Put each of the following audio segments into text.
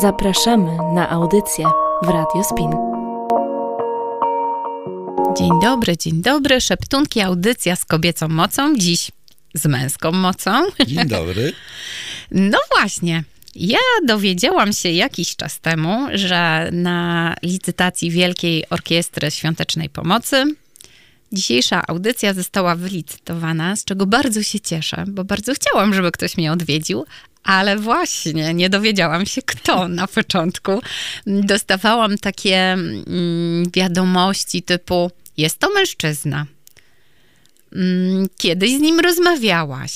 Zapraszamy na audycję w Radio Spin. Dzień dobry, dzień dobry. Szeptunki, audycja z kobiecą mocą. Dziś z męską mocą. Dzień dobry. No właśnie. Ja dowiedziałam się jakiś czas temu, że na licytacji Wielkiej Orkiestry Świątecznej Pomocy dzisiejsza audycja została wylicytowana, z czego bardzo się cieszę, bo bardzo chciałam, żeby ktoś mnie odwiedził, ale właśnie nie dowiedziałam się kto na początku. Dostawałam takie mm, wiadomości typu: Jest to mężczyzna. Mm, kiedyś z nim rozmawiałaś.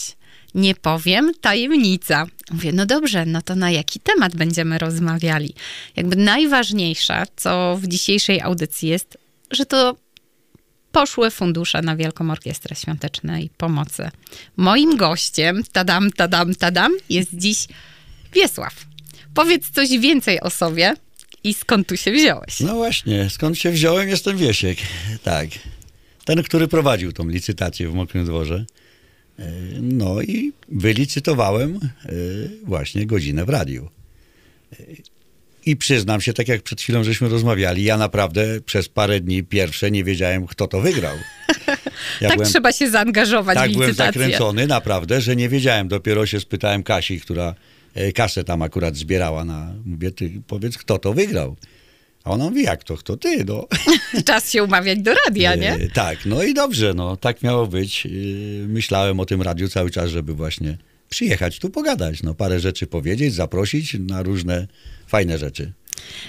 Nie powiem, tajemnica. Mówię, no dobrze, no to na jaki temat będziemy rozmawiali? Jakby najważniejsze, co w dzisiejszej audycji jest, że to poszły fundusze na Wielką Orkiestrę Świątecznej Pomocy. Moim gościem, tadam, tadam, tadam, jest dziś Wiesław. Powiedz coś więcej o sobie i skąd tu się wziąłeś? No właśnie, skąd się wziąłem? Jestem Wiesiek. Tak. Ten, który prowadził tą licytację w Mokrym Dworze. E, no i wylicytowałem e, właśnie godzinę w radiu. I przyznam się, tak jak przed chwilą żeśmy rozmawiali, ja naprawdę przez parę dni pierwsze nie wiedziałem, kto to wygrał. Ja tak byłem, trzeba się zaangażować tak w byłem licytację. zakręcony naprawdę, że nie wiedziałem. Dopiero się spytałem Kasi, która e, kasę tam akurat zbierała na... Mówię, ty powiedz, kto to wygrał. A ona mówi, jak to, kto ty, no. Czas się umawiać do radia, nie? Tak, no i dobrze, no, tak miało być. E, Myślałem o tym radiu cały czas, żeby właśnie przyjechać tu pogadać, no, parę rzeczy powiedzieć, zaprosić na różne fajne rzeczy.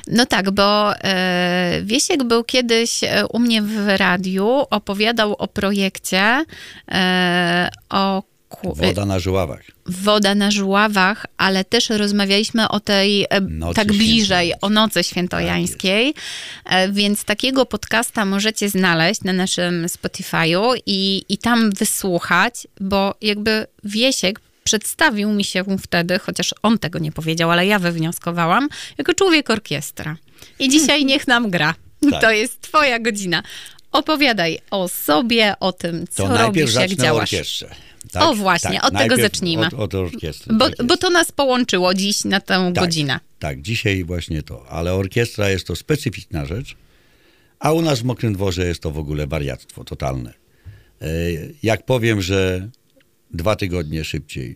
No tak, bo e, Wiesiek był kiedyś e, u mnie w radiu, opowiadał o projekcie, e, o Woda na żuławach. woda na żuławach, ale też rozmawialiśmy o tej, Nocy tak bliżej, o nocy świętojańskiej, E, więc takiego podcasta możecie znaleźć na naszym Spotify'u i, i tam wysłuchać, bo jakby Wiesiek przedstawił mi się wtedy, chociaż on tego nie powiedział, ale ja wywnioskowałam, jako człowiek orkiestra. I dzisiaj niech nam gra. Tak. To jest twoja godzina. Opowiadaj o sobie, o tym, co To robisz, jak działasz. orkiestrze. O, właśnie, od tego zacznijmy. Od, od orkiestry. Bo, tak bo to nas połączyło dziś na tę Tak, godzinę. Tak, dzisiaj właśnie to. Ale orkiestra jest to specyficzna rzecz, a u nas w Mokrym Dworze jest to w ogóle wariactwo totalne. E, Jak powiem, że dwa tygodnie szybciej,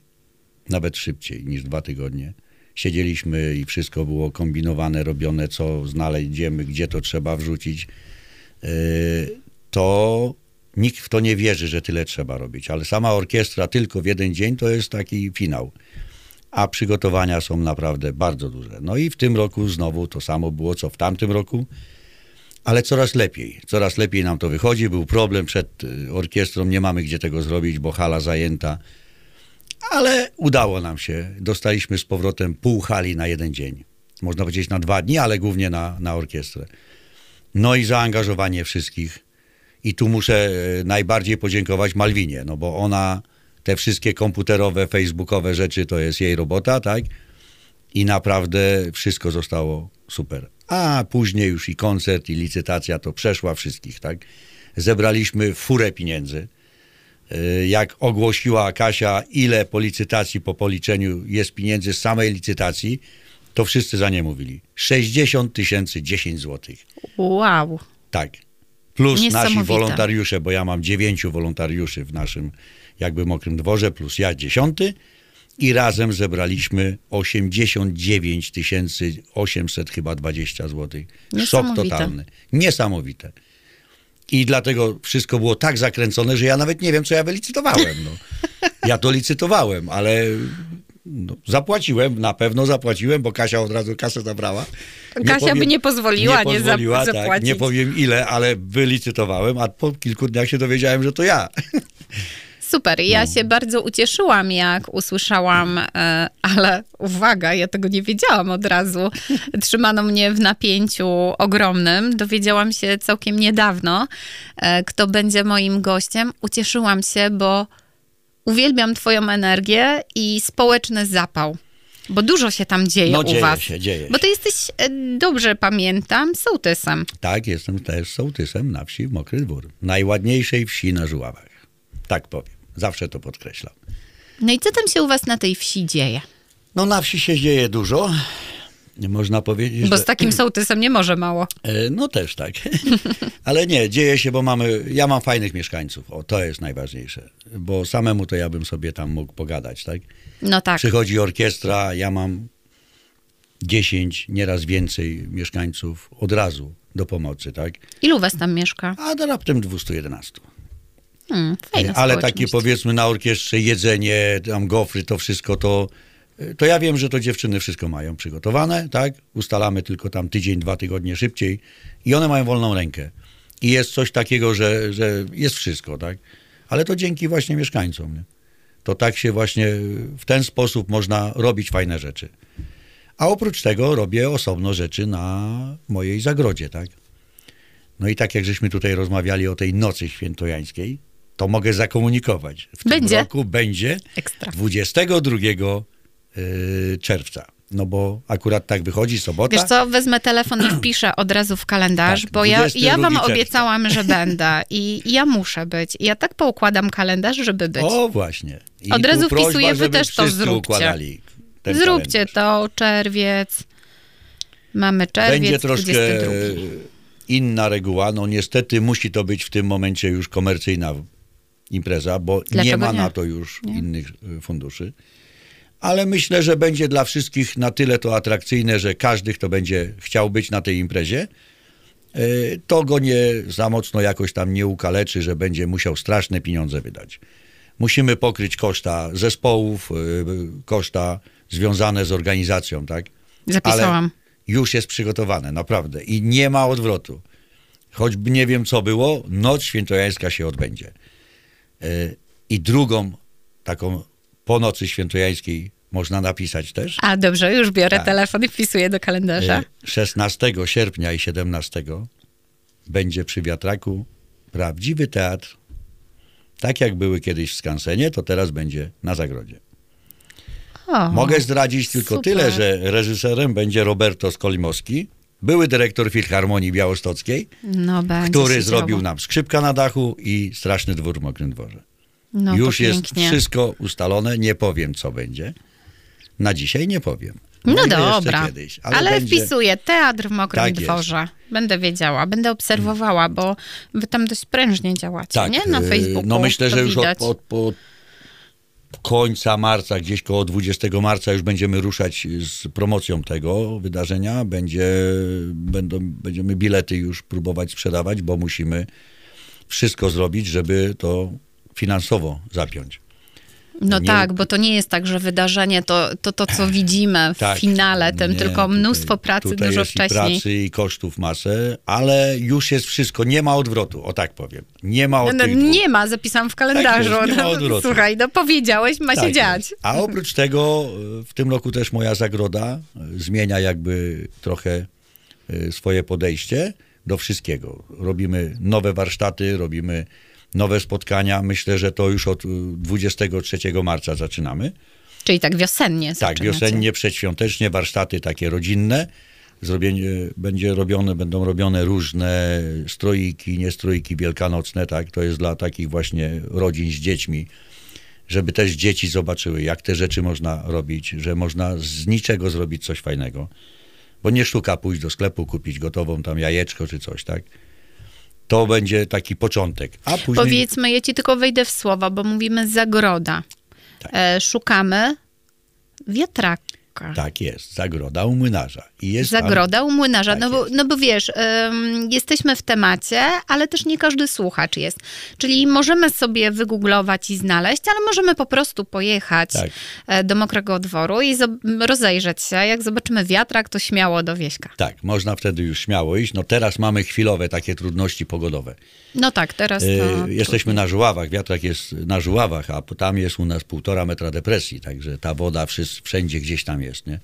nawet szybciej niż dwa tygodnie, siedzieliśmy i wszystko było kombinowane, robione, co znajdziemy, gdzie to trzeba wrzucić, e, to nikt w to nie wierzy, że tyle trzeba robić. Ale sama orkiestra tylko w jeden dzień to jest taki finał a przygotowania są naprawdę bardzo duże. No i w tym roku znowu to samo było, co w tamtym roku, ale coraz lepiej. Coraz lepiej nam to wychodzi. Był problem przed y, orkiestrą, nie mamy gdzie tego zrobić, bo hala zajęta, ale udało nam się. Dostaliśmy z powrotem pół hali na jeden dzień. Można powiedzieć na dwa dni, ale głównie na, na orkiestrę. No i zaangażowanie wszystkich. I tu muszę e, najbardziej podziękować Malwinie, no bo ona te wszystkie komputerowe, facebookowe rzeczy to jest jej robota, tak? I naprawdę wszystko zostało super. A później już i koncert, i licytacja to przeszła wszystkich, tak? Zebraliśmy furę pieniędzy. E, Jak ogłosiła Kasia, ile po licytacji, po policzeniu jest pieniędzy z samej licytacji, to wszyscy za nie mówili. 60 tysięcy 10 złotych. Wow. Tak. Plus nasi wolontariusze, bo ja mam dziewięciu wolontariuszy w naszym jakby mokrym dworze, plus ja dziesiąty. I razem zebraliśmy 89 800 chyba 20 złotych. Szok totalny. Niesamowite. I dlatego wszystko było tak zakręcone, że ja nawet nie wiem, co ja wylicytowałem. No. Ja to licytowałem, ale no, zapłaciłem, na pewno zapłaciłem, bo Kasia od razu kasę zabrała. Kasia by nie pozwoliła nie zap- pozwoliła, zapłacić. Tak, nie powiem ile, ale wylicytowałem, a po kilku dniach się dowiedziałem, że to ja. Super. Ja No. się bardzo ucieszyłam, jak usłyszałam, e, ale uwaga, ja tego nie wiedziałam od razu. Trzymano mnie w napięciu ogromnym. Dowiedziałam się całkiem niedawno, e, kto będzie moim gościem. Ucieszyłam się, bo uwielbiam Twoją energię i społeczny zapał. Bo dużo się tam dzieje No u dzieje Was. się, dzieje Bo ty jesteś, e, dobrze pamiętam, sołtysem. Tak, jestem też sołtysem na wsi Mokry Dwór. Najładniejszej wsi na Żuławach. Tak powiem. Zawsze to podkreślam. No i co tam się u was na tej wsi dzieje? No na wsi się dzieje dużo. można powiedzieć, Bo że... z takim sołtysem nie może mało. E, No też tak. Ale nie, dzieje się, bo mamy, ja mam fajnych mieszkańców. O, to jest najważniejsze. Bo samemu to ja bym sobie tam mógł pogadać, tak? No tak. Przychodzi orkiestra, ja mam 10, nieraz więcej mieszkańców od razu do pomocy, tak? Ilu was tam mieszka? A do raptem 211. Hmm, Ale takie powiedzmy na orkiestrze jedzenie, tam gofry, to wszystko to, to ja wiem, że to dziewczyny wszystko mają przygotowane, tak? Ustalamy tylko tam tydzień, dwa tygodnie szybciej i one mają wolną rękę. I jest coś takiego, że, że jest wszystko, tak? Ale to dzięki właśnie mieszkańcom, nie? To tak się właśnie w ten sposób można robić fajne rzeczy. A oprócz tego robię osobno rzeczy na mojej zagrodzie, tak? No i tak jak żeśmy tutaj rozmawiali o tej nocy świętojańskiej, to mogę zakomunikować. W Będzie? tym roku będzie Ekstra. 22 y, czerwca. No bo akurat tak wychodzi sobota. Wiesz co, wezmę telefon i wpiszę od razu w kalendarz, Tak, bo ja, 22 ja wam czerwca. obiecałam, że będę i i ja muszę być. I ja tak poukładam kalendarz, żeby być. O właśnie. I Od razu prośba, wpisuję, wy też to zróbcie. Zróbcie kalendarz. to, czerwiec. Mamy czerwiec, Będzie troszkę 22. inna reguła. No niestety musi to być w tym momencie już komercyjna impreza, bo nie Dlaczego ma nie? na to już Nie. innych y, funduszy. Ale myślę, że będzie dla wszystkich na tyle to atrakcyjne, że każdy, kto będzie chciał być na tej imprezie, y, to go nie za mocno jakoś tam nie ukaleczy, że będzie musiał straszne pieniądze wydać. Musimy pokryć koszta zespołów, y, koszta związane z organizacją, tak? Zapisałam. Ale już jest przygotowane, naprawdę. I nie ma odwrotu. Choćby nie wiem, co było, noc świętojańska się odbędzie. E, I drugą taką po nocy świętojańskiej można napisać też. A dobrze, już biorę Tak. telefon i wpisuję do kalendarza. E, 16 sierpnia i 17 będzie przy wiatraku prawdziwy teatr. Tak jak były kiedyś w Skansenie, to teraz będzie na zagrodzie. O, Mogę zdradzić tylko super. tyle, że reżyserem będzie Roberto Skolimowski, były dyrektor Filharmonii Białostockiej, no, który zrobił nam skrzypka na dachu i straszny dwór w Mokrym Dworze. No, Już jest wszystko ustalone, nie powiem co będzie. Na dzisiaj nie powiem. No dobra, Kiedyś, ale, ale będzie... wpisuję teatr w Mokrym Tak jest. Dworze. Będę wiedziała, będę obserwowała, bo wy tam dość prężnie działacie, Tak, nie? Na e, Facebooku. No myślę, że już od, od, od końca marca, gdzieś koło 20 marca już będziemy ruszać z promocją tego wydarzenia. Będzie, będą, będziemy bilety już próbować sprzedawać, bo musimy wszystko zrobić, żeby to finansowo zapiąć. No nie- tak, bo to nie jest tak, że wydarzenie to to, to co widzimy w Tak, finale tym, nie, tylko mnóstwo tutaj- pracy tutaj dużo jest wcześniej. I pracy i kosztów masę, ale już jest wszystko, nie ma odwrotu, o tak powiem. Nie ma od No, dwóch. nie ma, zapisałam w kalendarzu. Tak jest, nie ma No, odwrotu. Słuchaj, no powiedziałeś, ma się Tak dziać. jest. A oprócz tego y, w tym roku też moja zagroda y, zmienia jakby trochę y, swoje podejście do wszystkiego. Robimy nowe warsztaty, robimy nowe spotkania. Myślę, że to już od y, 23 marca zaczynamy. Czyli tak wiosennie Tak, wiosennie, przedświątecznie, warsztaty takie rodzinne. Zrobienie, będzie robione, będą robione różne stroiki, niestroiki wielkanocne, tak? To jest dla takich właśnie rodzin z dziećmi, żeby też dzieci zobaczyły, jak te rzeczy można robić, że można z niczego zrobić coś fajnego. Bo nie sztuka pójść do sklepu, kupić gotową tam jajeczko czy coś, tak? To będzie taki początek. A później... Powiedzmy, ja ci tylko wejdę w słowa, bo mówimy zagroda. Tak. E, szukamy wiatraka. Tak jest, zagroda u młynarza. I jest tam- Zagroda u młynarza, Tak no, bo, no bo wiesz, ym, jesteśmy w temacie, ale też nie każdy słuchacz jest. Czyli możemy sobie wygooglować i znaleźć, ale możemy po prostu pojechać Tak. e, do Mokrego Dworu i rozejrzeć się. Jak zobaczymy wiatrak, to śmiało do Wieśka. Tak, można wtedy już śmiało iść. No teraz mamy chwilowe takie trudności pogodowe. No tak, teraz to... E, Jesteśmy na żuławach, wiatrak jest na żuławach, a tam jest u nas półtora metra depresji, także ta woda wszędzie gdzieś tam jest, nie?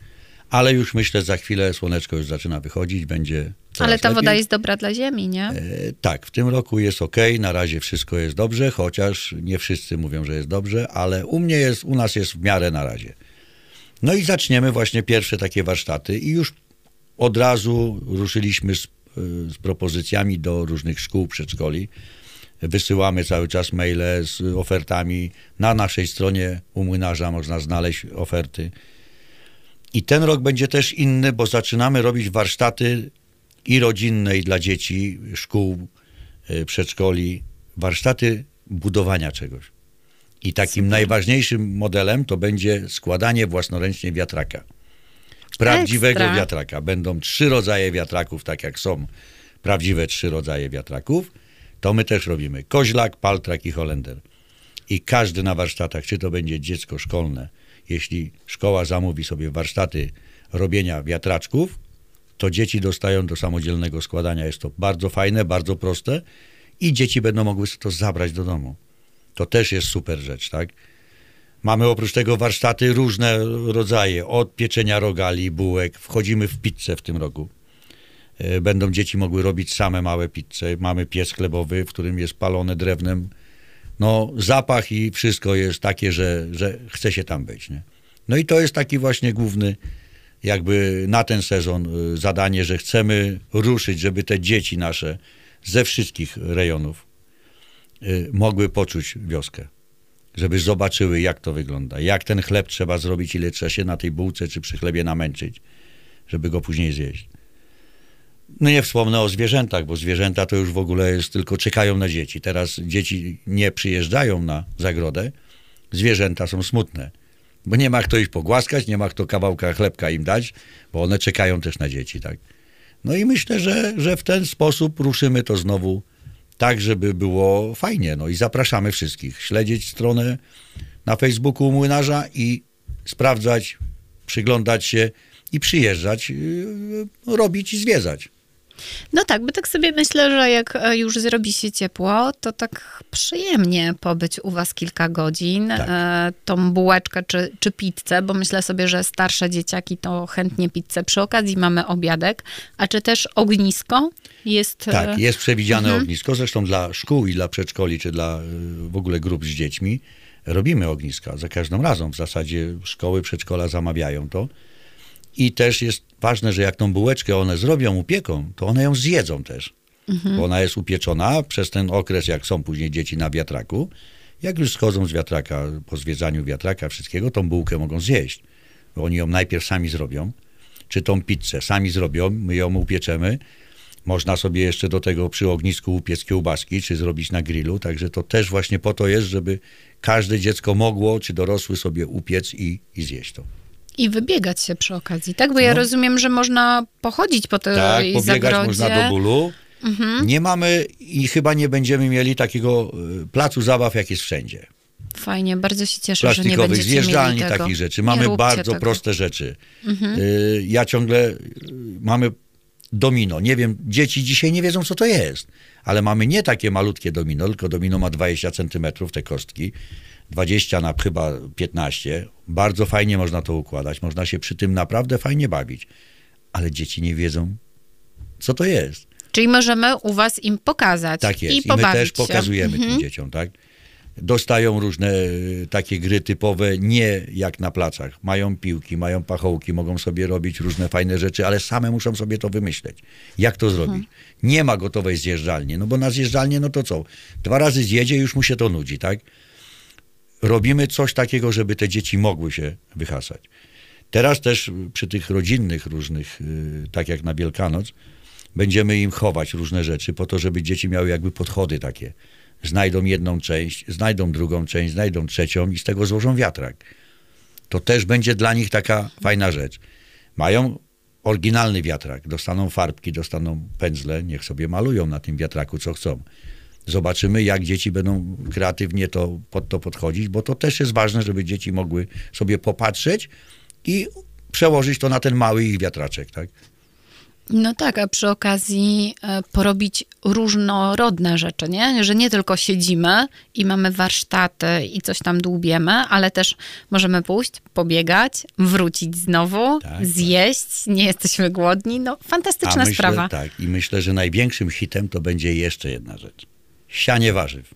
Ale już myślę, za chwilę słoneczko już zaczyna wychodzić, będzie Ale ta lepiej. woda jest dobra dla ziemi, nie? E, Tak, w tym roku jest ok, na razie wszystko jest dobrze, chociaż nie wszyscy mówią, że jest dobrze, ale u mnie jest, u nas jest w miarę na razie. No i zaczniemy właśnie pierwsze takie warsztaty i już od razu ruszyliśmy z, y, z propozycjami do różnych szkół, przedszkoli. Wysyłamy cały czas maile z ofertami. Na naszej stronie u młynarza można znaleźć oferty. I ten rok będzie też inny, bo zaczynamy robić warsztaty i rodzinne, i dla dzieci, szkół, y, przedszkoli, warsztaty budowania czegoś. I takim Super. najważniejszym modelem to będzie składanie własnoręcznie wiatraka. Prawdziwego Ekstra. wiatraka. Będą trzy rodzaje wiatraków, tak jak są prawdziwe trzy rodzaje wiatraków. To my też robimy. Koźlak, paltrak i holender. I każdy na warsztatach, czy to będzie dziecko szkolne, jeśli szkoła zamówi sobie warsztaty robienia wiatraczków, to dzieci dostają do samodzielnego składania. Jest to bardzo fajne, bardzo proste i dzieci będą mogły to zabrać do domu. To też jest super rzecz, tak? Mamy oprócz tego warsztaty różne rodzaje, od pieczenia rogali, bułek. Wchodzimy w pizzę w tym roku. E, będą dzieci mogły robić same małe pizze. Mamy piec chlebowy, w którym jest palone drewnem. No, zapach i wszystko jest takie, że, że chce się tam być. Nie? No i to jest taki właśnie główny, jakby na ten sezon e, zadanie, że chcemy ruszyć, żeby te dzieci nasze ze wszystkich rejonów y, mogły poczuć wioskę. Żeby zobaczyły, jak to wygląda, jak ten chleb trzeba zrobić, ile trzeba się na tej bułce czy przy chlebie namęczyć, żeby go później zjeść. No nie wspomnę o zwierzętach, bo zwierzęta to już w ogóle jest, tylko czekają na dzieci. Teraz dzieci nie przyjeżdżają na zagrodę, zwierzęta są smutne, bo nie ma kto ich pogłaskać, nie ma kto kawałka chlebka im dać, bo one czekają też na dzieci, tak. No i myślę, że, że w ten sposób ruszymy to znowu tak, żeby było fajnie. No i zapraszamy wszystkich. Śledzić stronę na Facebooku Młynarza i sprawdzać, przyglądać się i przyjeżdżać, yy, robić i zwiedzać. No tak, bo tak sobie myślę, że jak e, już zrobi się ciepło, to tak przyjemnie pobyć u was kilka godzin, tak. e, tą bułeczkę czy, czy pizzę, bo myślę sobie, że starsze dzieciaki to chętnie pizzę. Przy okazji mamy obiadek, a czy też ognisko jest... E, tak, jest przewidziane mhm. ognisko, zresztą dla szkół i dla przedszkoli, czy dla w ogóle grup z dziećmi robimy ogniska za każdym razem. W zasadzie szkoły, przedszkola zamawiają to. I też jest ważne, że jak tą bułeczkę one zrobią, upieką, to one ją zjedzą też. Mhm. Bo ona jest upieczona przez ten okres, jak są później dzieci na wiatraku. Jak już schodzą z wiatraka, po zwiedzaniu wiatraka, wszystkiego, tą bułkę mogą zjeść. Bo oni ją najpierw sami zrobią, czy tą pizzę sami zrobią, my ją upieczemy. Można sobie jeszcze do tego przy ognisku upiec kiełbaski, czy zrobić na grillu, także to też właśnie po to jest, żeby każde dziecko mogło, czy dorosły sobie upiec i, i zjeść to. I wybiegać się przy okazji, tak? Bo ja no. rozumiem, że można pochodzić po tej tak, pobiegać zagrodzie. można do bólu. Mhm. Nie mamy i chyba nie będziemy mieli takiego y, placu zabaw, jak jest wszędzie. Fajnie, bardzo się cieszę, że nie będziecie zjeżdżalni, mieli takich rzeczy. Mamy bardzo tego. proste rzeczy. Mhm. Y, ja ciągle y, mamy domino. Nie wiem, dzieci dzisiaj nie wiedzą, co to jest, ale mamy nie takie malutkie domino, tylko domino ma 20 centymetrów, te kostki. 20 na chyba 15. Bardzo fajnie można to układać. Można się przy tym naprawdę fajnie bawić. Ale dzieci nie wiedzą, co to jest. Czyli możemy u was im pokazać. Tak jest. I, I my też pokazujemy mhm. tym dzieciom, tak? Dostają różne e, takie gry typowe, nie jak na placach. Mają piłki, mają pachołki, mogą sobie robić różne fajne rzeczy, ale same muszą sobie to wymyśleć. Jak to zrobić? Mhm. Nie ma gotowej zjeżdżalni, no bo na zjeżdżalnię, no to co? Dwa razy zjedzie, już mu się to nudzi, tak? Robimy coś takiego, żeby te dzieci mogły się wyhasać. Teraz też przy tych rodzinnych różnych, y, tak jak na Wielkanoc, będziemy im chować różne rzeczy po to, żeby dzieci miały jakby podchody takie. Znajdą jedną część, znajdą drugą część, znajdą trzecią i z tego złożą wiatrak. To też będzie dla nich taka fajna rzecz. Mają oryginalny wiatrak, dostaną farbki, dostaną pędzle, niech sobie malują na tym wiatraku co chcą. Zobaczymy, jak dzieci będą kreatywnie to, pod to podchodzić, bo to też jest ważne, żeby dzieci mogły sobie popatrzeć i przełożyć to na ten mały ich wiatraczek, tak? No tak, a przy okazji e, porobić różnorodne rzeczy, nie? Że nie tylko siedzimy i mamy warsztaty i coś tam dłubiemy, ale też możemy pójść, pobiegać, wrócić znowu, tak, tak. zjeść, tak. nie jesteśmy głodni. No, fantastyczna myślę, sprawa. Tak, i myślę, że największym hitem to będzie jeszcze jedna rzecz sianie warzyw.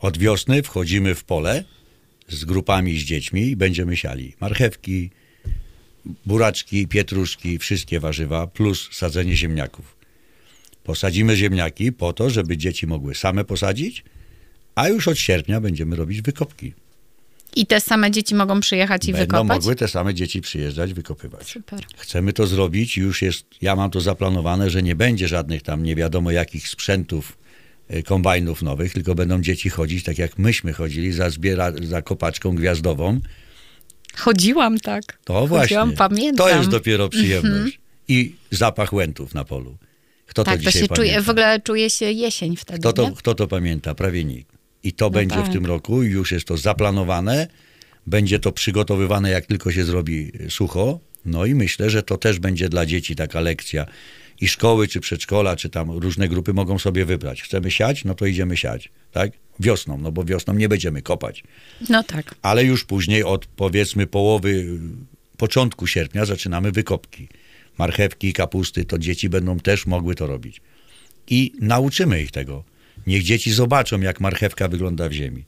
Od wiosny wchodzimy w pole z grupami z dziećmi i będziemy siali marchewki, buraczki, pietruszki, wszystkie warzywa, plus sadzenie ziemniaków. Posadzimy ziemniaki po to, żeby dzieci mogły same posadzić, a już od sierpnia będziemy robić wykopki. I te same dzieci mogą przyjechać i Będą wykopać? mogły te same dzieci przyjeżdżać, wykopywać. Super. Chcemy to zrobić, już jest, ja mam to zaplanowane, że nie będzie żadnych tam nie wiadomo jakich sprzętów, kombajnów nowych, tylko będą dzieci chodzić tak jak myśmy chodzili za, zbiera, za kopaczką gwiazdową. Chodziłam tak. To właśnie, Chodziłam, pamiętam. to jest dopiero przyjemność. I zapach łętów na polu. Kto to tak, to dzisiaj się pamięta? czuje, w ogóle czuje się jesień wtedy, Kto to, nie? kto to pamięta? Prawie nikt. I to będzie tak. w tym roku, już jest to zaplanowane, będzie to przygotowywane jak tylko się zrobi sucho. No i myślę, że to też będzie dla dzieci taka lekcja. I szkoły, czy przedszkola, czy tam różne grupy mogą sobie wybrać. Chcemy siać, no to idziemy siać, tak? Wiosną, no bo wiosną nie będziemy kopać. No tak. Ale już później od powiedzmy połowy, początku sierpnia zaczynamy wykopki. Marchewki, kapusty, to dzieci będą też mogły to robić. I nauczymy ich tego. Niech dzieci zobaczą, jak marchewka wygląda w ziemi.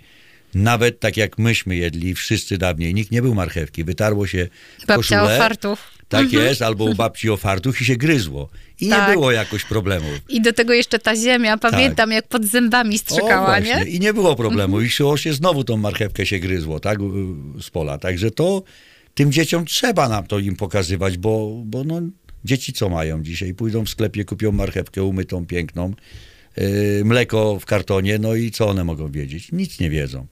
Nawet tak jak myśmy jedli, wszyscy dawniej, nikt nie był marchewki. Wytarło się Babcia koszulę, o fartuch. Tak jest, albo u babci o fartuch i się gryzło. I Tak. nie było jakoś problemów. I do tego jeszcze ta ziemia, pamiętam jak pod zębami strzykała, Tak. nie? I nie było problemu. I szło się znowu tą marchewkę się gryzło, tak, z pola. Także to tym dzieciom trzeba nam to im pokazywać, bo, bo no, dzieci co mają dzisiaj? Pójdą w sklepie, kupią marchewkę umytą, piękną, mleko w kartonie, no i co one mogą wiedzieć? Nic nie wiedzą.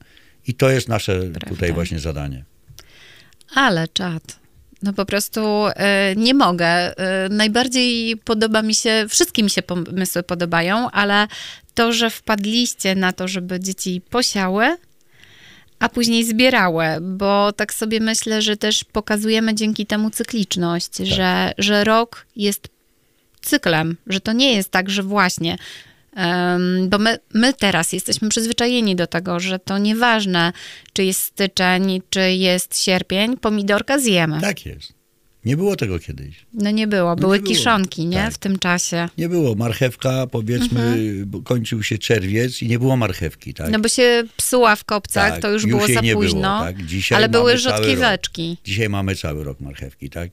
I to jest nasze Prawda. tutaj właśnie zadanie. Ale czad. No po prostu e, nie mogę. E, najbardziej podoba mi się, wszystkie mi się pomysły podobają, ale to, że wpadliście na to, żeby dzieci posiały, a później zbierały, bo tak sobie myślę, że też pokazujemy dzięki temu cykliczność, że, że rok jest cyklem, że to nie jest tak, że właśnie. Bo my, my teraz jesteśmy przyzwyczajeni do tego, że to nieważne, czy jest styczeń, czy jest sierpień, pomidorka zjemy. Tak jest. Nie było tego kiedyś. No nie było, były nie było. kiszonki, nie? Tak. W tym czasie. Nie było. Marchewka, powiedzmy, bo kończył się czerwiec i nie było marchewki, tak? Mhm. No bo się psuła w kopcach, Tak, to już, już było za nie było, późno. tak? Dzisiaj ale były rzodkieweczki. Dzisiaj mamy cały rok marchewki, tak?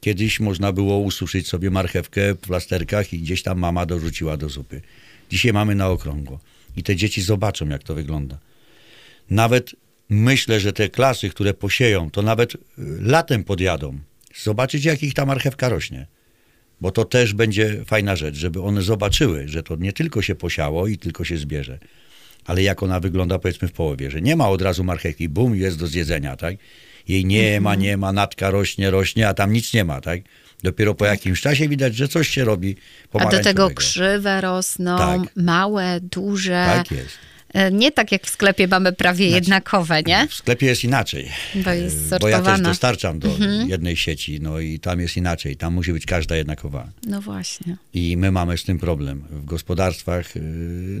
Kiedyś można było ususzyć sobie marchewkę w plasterkach i gdzieś tam mama dorzuciła do zupy. Dzisiaj mamy na okrągło. I te dzieci zobaczą, jak to wygląda. Nawet myślę, że te klasy, które posieją, to nawet y, latem podjadą. Zobaczyć, jak ich ta marchewka rośnie. Bo to też będzie fajna rzecz, żeby one zobaczyły, że to nie tylko się posiało i tylko się zbierze, ale jak ona wygląda powiedzmy w połowie, że nie ma od razu marchewki, bum, jest do zjedzenia, tak? Jej nie ma, nie ma, natka rośnie, rośnie, a tam nic nie ma, tak? Dopiero po jakimś czasie widać, że coś się robi A do tego krzywe rosną, Tak. małe, duże. Tak jest. E, Nie tak jak w sklepie mamy prawie jednakowe, nie? W sklepie jest inaczej. Bo jest Bo ja też sortowana. Mhm. dostarczam do jednej sieci, no i tam jest inaczej. Tam musi być każda jednakowa. No właśnie. I my mamy z tym problem w gospodarstwach, yy,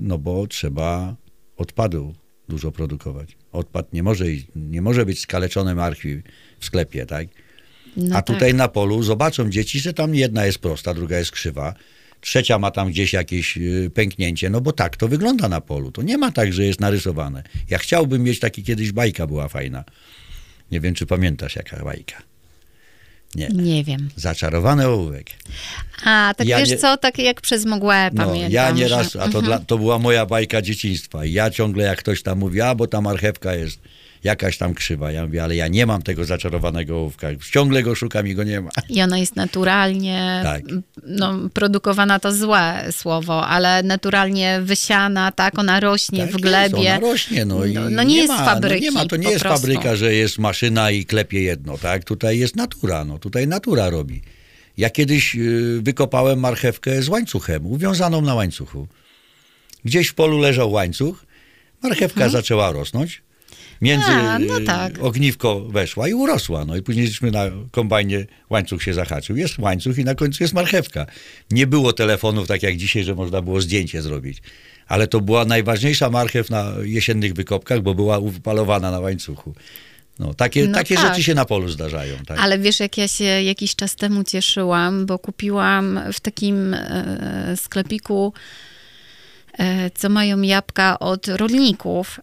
no bo trzeba odpadu dużo produkować. Odpad nie może, nie może być skaleczone marchwi w sklepie, tak? No A tak. tutaj na polu zobaczą dzieci, że tam jedna jest prosta, druga jest krzywa, trzecia ma tam gdzieś jakieś yy, pęknięcie, no bo tak to wygląda na polu. To nie ma tak, że jest narysowane. Ja chciałbym mieć taki kiedyś bajka była fajna. Nie wiem, czy pamiętasz jaka bajka. Nie. Nie wiem. Zaczarowany ołówek. A, tak Ja wiesz nie- co, tak jak przez mgłę No, pamiętam. ja nie że- a to, dla, to była moja bajka dzieciństwa. Ja ciągle jak ktoś tam mówi, a bo ta marchewka jest jakaś tam krzywa. Ja mówię, ale ja nie mam tego zaczarowanego ołówka. Ciągle go szukam i go nie ma. I ona jest naturalnie, Tak. no, produkowana to złe słowo, ale naturalnie wysiana, tak, ona rośnie Tak w jest, glebie. Ona rośnie, no, i No- no nie jest ma, fabryki No nie ma, to nie jest prostu. fabryka, że jest maszyna i klepie jedno, tak? Tutaj jest natura, no tutaj natura robi. Ja kiedyś y, wykopałem marchewkę z łańcuchem, uwiązaną na łańcuchu. Gdzieś w polu leżał łańcuch, marchewka zaczęła rosnąć. Między. A, no y, tak. ogniwko weszła i urosła. No i później żeśmy na kombajnie łańcuch się zahaczył. Jest łańcuch i na końcu jest marchewka. Nie było telefonów tak jak dzisiaj, że można było zdjęcie zrobić. Ale to była najważniejsza marchew na jesiennych wykopkach, bo była upalowana na łańcuchu. No, takie No takie tak. rzeczy się na polu zdarzają. Tak? Ale wiesz, jak ja się jakiś czas temu cieszyłam, bo kupiłam w takim e, sklepiku, e, co mają jabłka od rolników.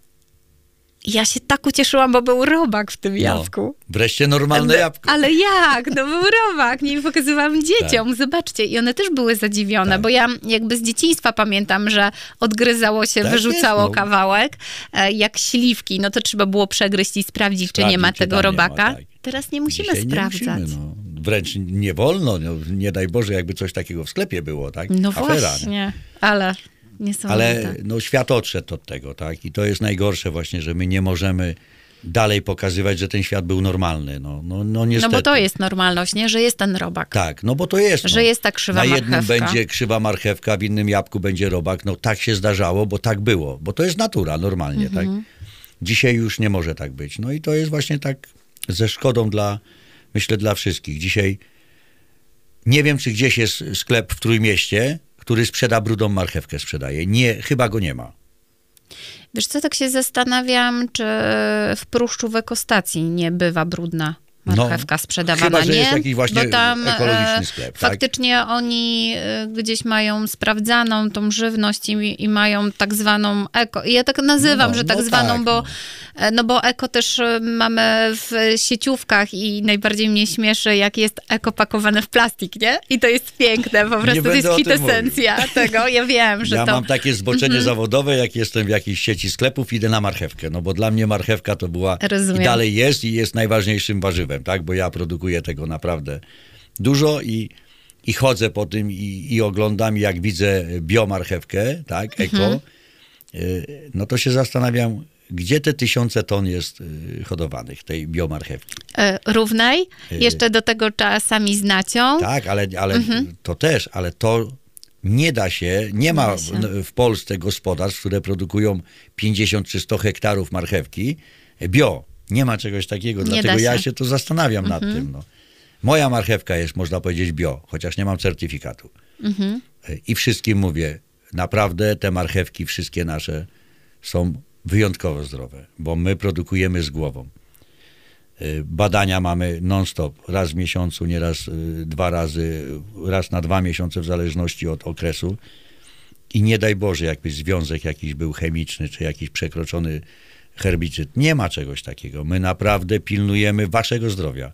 Ja się tak ucieszyłam, bo był robak w tym jabłku. No, wreszcie normalne jabłko. Ale jak? No był robak. Nie pokazywałam dzieciom. Tak. Zobaczcie. I one też były zadziwione, tak. bo ja jakby z dzieciństwa pamiętam, że odgryzało się, tak wyrzucało jest, no. kawałek, e, jak śliwki. No to trzeba było przegryźć i sprawdzić, czy nie ma tego robaka. Ma, tak. Teraz nie musimy Dzisiaj sprawdzać. Nie musimy, no. Wręcz nie wolno. No, nie daj Boże, jakby coś takiego w sklepie było, tak? No Afera, właśnie, nie? ale... Ale no, świat odszedł od tego, tak? I to jest najgorsze właśnie, że my nie możemy dalej pokazywać, że ten świat był normalny. No, no, no, niestety. no bo to jest normalność, nie? Że jest ten robak. Tak, no bo to jest. Że no. jest ta krzywa Na jednym marchewka. będzie krzywa marchewka, w innym jabłku będzie robak. No tak się zdarzało, bo tak było. Bo to jest natura normalnie, tak? Mhm. Dzisiaj już nie może tak być. No i to jest właśnie tak ze szkodą dla, myślę, dla wszystkich. Dzisiaj nie wiem, czy gdzieś jest sklep w Trójmieście, który sprzeda brudą marchewkę, sprzedaje. Nie, chyba go nie ma. Wiesz co, tak się zastanawiam, czy w Pruszczu w ekostacji nie bywa brudna marchewka no, sprzedawana, chyba, że nie? jest jakiś właśnie Bo tam ekologiczny e, sklep. Tak? Faktycznie oni e, gdzieś mają sprawdzaną tą żywność i, i mają tak zwaną eko. Ja tak nazywam, no, że tak no zwaną, tak, bo, no. E, no bo eko też mamy w sieciówkach i najbardziej mnie śmieszy, jak jest eko pakowane w plastik, nie? I to jest piękne, po prostu to jest kwintesencja tego. Ja wiem, że ja to... mam takie zboczenie mm -hmm. zawodowe, jak jestem w jakiejś sieci sklepów, idę na marchewkę, no bo dla mnie marchewka to była Rozumiem. i dalej jest i jest najważniejszym warzywem tak? Bo ja produkuję tego naprawdę dużo i, i chodzę po tym i, i oglądam, jak widzę biomarchewkę, tak, eko, mhm. Y, no to się zastanawiam, gdzie te tysiące ton jest y, hodowanych, tej biomarchewki? E, równej, y, jeszcze do tego czasami z nacią. Tak, ale, ale mhm. to też, ale to nie da się, nie ma w, w, Polsce gospodarstw, które produkują 50 czy 100 hektarów marchewki bio. Nie ma czegoś takiego, nie dlatego się. ja się to zastanawiam mhm. nad tym. No. Moja marchewka jest, można powiedzieć, bio, chociaż nie mam certyfikatu. Mhm. I wszystkim mówię, naprawdę te marchewki, wszystkie nasze, są wyjątkowo zdrowe, bo my produkujemy z głową. Y, badania mamy non-stop, raz w miesiącu, nieraz y, dwa razy, raz na dwa miesiące, w zależności od okresu. I nie daj Boże, jakby związek jakiś był chemiczny, czy jakiś przekroczony herbicyd. Nie ma czegoś takiego. My naprawdę pilnujemy waszego zdrowia.